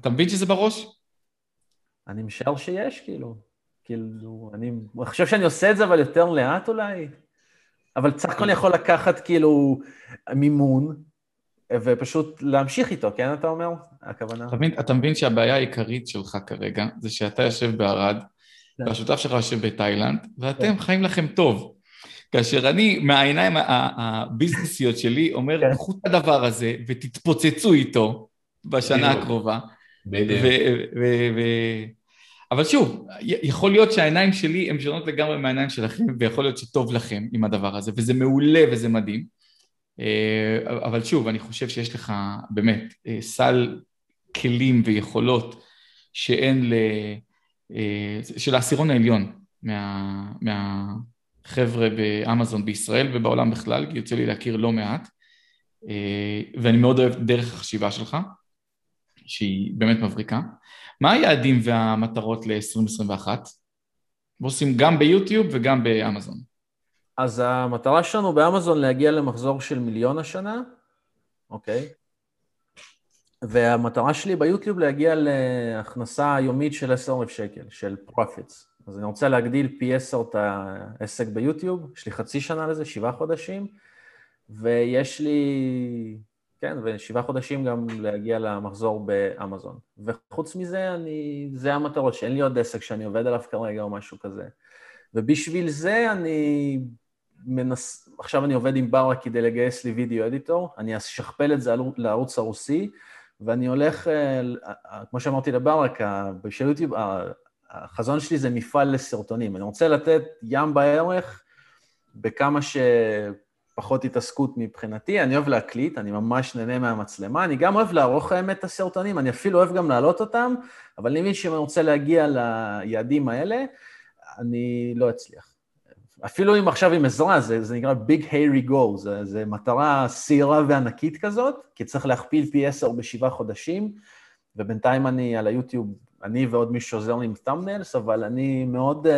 אתה מבין שזה בראש? אני משער שיש, כאילו. כאילו, אני, חושב שאני עושה את זה, אבל יותר לאט אולי. אבל סך הכל יכול לקחת כאילו מימון, ופשוט להמשיך איתו, כן, אתה אומר? הכוונה. אתה מבין, אתה מבין שהבעיה העיקרית שלך כרגע, זה שאתה יושב בערד, כן. והשותף שלך יושב בתאילנד, ואתם כן. חיים לכם טוב. כאשר אני, מהעיניים הביזנסיות שלי, אומר, כן. קחו את הדבר הזה ותתפוצצו איתו בשנה הקרובה. בדיוק. אבל שוב, יכול להיות שהעיניים שלי הן שונות לגמרי מהעיניים שלכם, ויכול להיות שטוב לכם עם הדבר הזה, וזה מעולה וזה מדהים. אה, אבל שוב, אני חושב שיש לך באמת אה, סל כלים ויכולות שאין ל... אה, של העשירון העליון מה, מהחבר'ה באמזון בישראל ובעולם בכלל, כי יוצא לי להכיר לא מעט, ואני מאוד אוהב דרך החשיבה שלך, שהיא באמת מבריקה. מה היעדים והמטרות ל-2021? ועושים גם ביוטיוב וגם באמזון. אז המטרה שלנו באמזון להגיע למחזור של מיליון השנה, אוקיי? והמטרה שלי ביוטיוב להגיע להכנסה יומית של 10,000 שקל, של profits. אז אני רוצה להגדיל פי 10 את העסק ביוטיוב, יש לי חצי שנה לזה, שבעה חודשים, ויש לי, כן, ושבעה חודשים גם להגיע למחזור באמזון. וחוץ מזה, אני, זה המטרות, שאין לי עוד עסק שאני עובד עליו כרגע או משהו כזה. ובשביל זה אני מנס... עכשיו אני עובד עם ברה כדי לגייס לי וידאו אדיטור, אני אשכפל את זה לערוץ הרוסי, ואני הולך, אה, אה, כמו שאמרתי לברק, בשל יוטיוב, החזון שלי זה מפעל לסרטונים. אני רוצה לתת ים בערך בכמה שפחות התעסקות מבחינתי. אני אוהב להקליט, אני ממש נהנה מהמצלמה. אני גם אוהב לערוך האמת את הסרטונים, אני אפילו אוהב גם להעלות אותם, אבל אני מבין שאם אני רוצה להגיע ליעדים האלה, אני לא אצליח. אפילו אם עכשיו עם עזרה, זה, זה נקרא Big Hairy Go, זה, זה מטרה שעירה וענקית כזאת, כי צריך להכפיל פי עשר בשבעה חודשים, ובינתיים אני על היוטיוב, אני ועוד מישהו שעוזר לי עם תאמנלס, אבל אני מאוד, uh,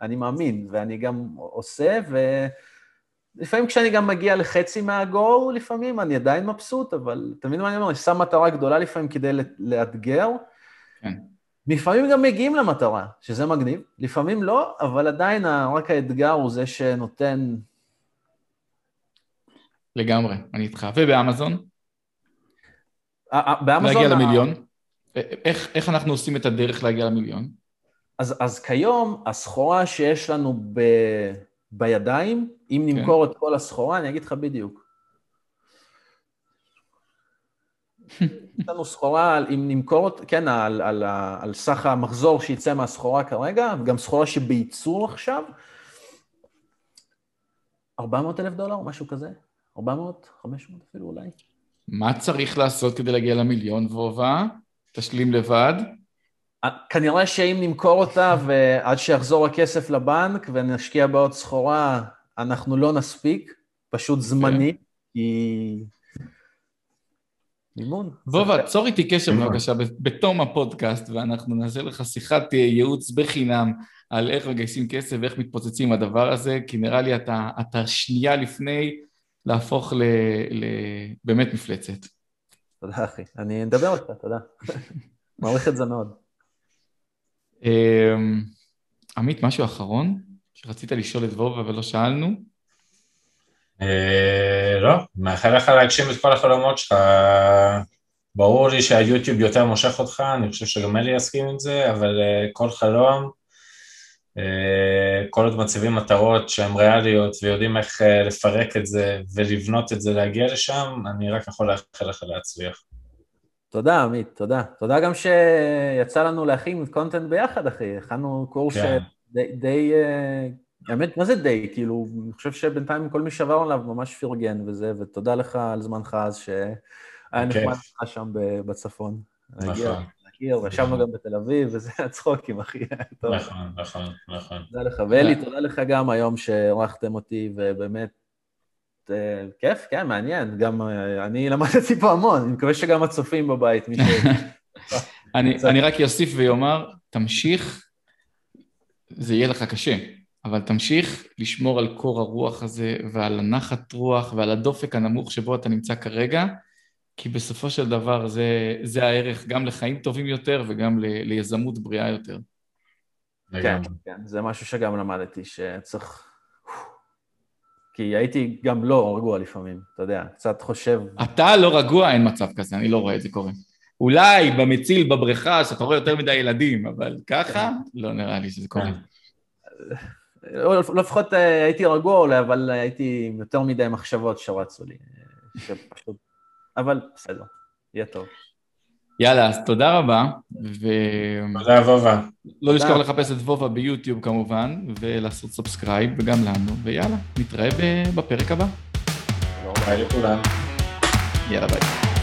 אני מאמין, ואני גם עושה, ולפעמים כשאני גם מגיע לחצי מהגו, לפעמים אני עדיין מבסוט, אבל מבין מה אני אומר? אני שם מטרה גדולה לפעמים כדי לאתגר. כן. לפעמים גם מגיעים למטרה, שזה מגניב, לפעמים לא, אבל עדיין רק האתגר הוא זה שנותן... לגמרי, אני איתך. ובאמזון? באמזון... להגיע למיליון? איך, איך אנחנו עושים את הדרך להגיע למיליון? אז, אז כיום, הסחורה שיש לנו ב, בידיים, אם כן. נמכור את כל הסחורה, אני אגיד לך בדיוק. יש לנו סחורה, אם נמכור, כן, על, על, על, סך המחזור שיצא מהסחורה כרגע, וגם סחורה שבייצור עכשיו, 400 אלף דולר, משהו כזה? 400, 500 אפילו אולי. מה צריך לעשות כדי להגיע למיליון, וובה? תשלים לבד. כנראה שאם נמכור אותה ועד שיחזור הכסף לבנק ונשקיע בעוד סחורה, אנחנו לא נספיק, פשוט זמני, כן. כי... מימון. וובה, צור איתי קשר בבקשה בתום הפודקאסט, ואנחנו נעשה לך שיחת אה, ייעוץ בחינם על איך מגייסים כסף ואיך מתפוצצים הדבר הזה, כי נראה לי אתה, אתה שנייה לפני להפוך ל, ל... באמת מפלצת. תודה, אחי. אני אדבר איתך, תודה. מעריך את זה מאוד. אמ, עמית, משהו אחרון שרצית לשאול את וובה ולא שאלנו? אה, לא, מאחל לך להגשים את כל החלומות שלך. ברור לי שהיוטיוב יותר מושך אותך, אני חושב שגם אלי יסכים עם זה, אבל אה, כל חלום, אה, כל עוד מציבים מטרות שהן ריאליות ויודעים איך לפרק את זה ולבנות את זה להגיע לשם, אני רק יכול לאחל לך להצליח. תודה, עמית, תודה. תודה גם שיצא לנו להכין קונטנט ביחד, אחי. הכנו קורס כן. די, די, האמת, מה זה די? כאילו, אני חושב שבינתיים כל מי שעבר עליו ממש פרגן וזה, ותודה לך על זמנך אז, שהיה נחמד לך שם בצפון. נכון. להכיר, וישבנו גם בתל אביב, וזה הצחוקים, אחי. נכון, נכון, נכון. תודה לך. ואלי, תודה לך גם היום שאירחתם אותי, ובאמת, אה, כיף, כן, מעניין. גם אה, אני למדתי פה המון, אני מקווה שגם הצופים בבית, מי ש... אני, אני רק אוסיף ואומר, תמשיך, זה יהיה לך קשה, אבל תמשיך לשמור על קור הרוח הזה ועל הנחת רוח ועל הדופק הנמוך שבו אתה נמצא כרגע, כי בסופו של דבר זה, זה הערך גם לחיים טובים יותר וגם ל, ליזמות בריאה יותר. כן, כן, זה משהו שגם למדתי, שצריך כי הייתי גם לא רגוע לפעמים, אתה יודע, קצת חושב... אתה לא רגוע, אין מצב כזה, אני לא רואה את זה קורה. אולי במציל בבריכה, שאתה רואה יותר מדי ילדים, אבל ככה, לא נראה לי שזה קורה. לא, לפחות אה, הייתי רגוע אולי, אבל הייתי עם יותר מדי מחשבות שרצו לי, שפשוט... אבל בסדר, יהיה טוב. יאללה, אז תודה רבה, ו... תודה, וובה. לא לשכוח לחפש את וובה ביוטיוב כמובן, ולעשות subscribe, וגם לנו, ויאללה, נתראה בפרק הבא. ביי לכולם. יאללה, ביי.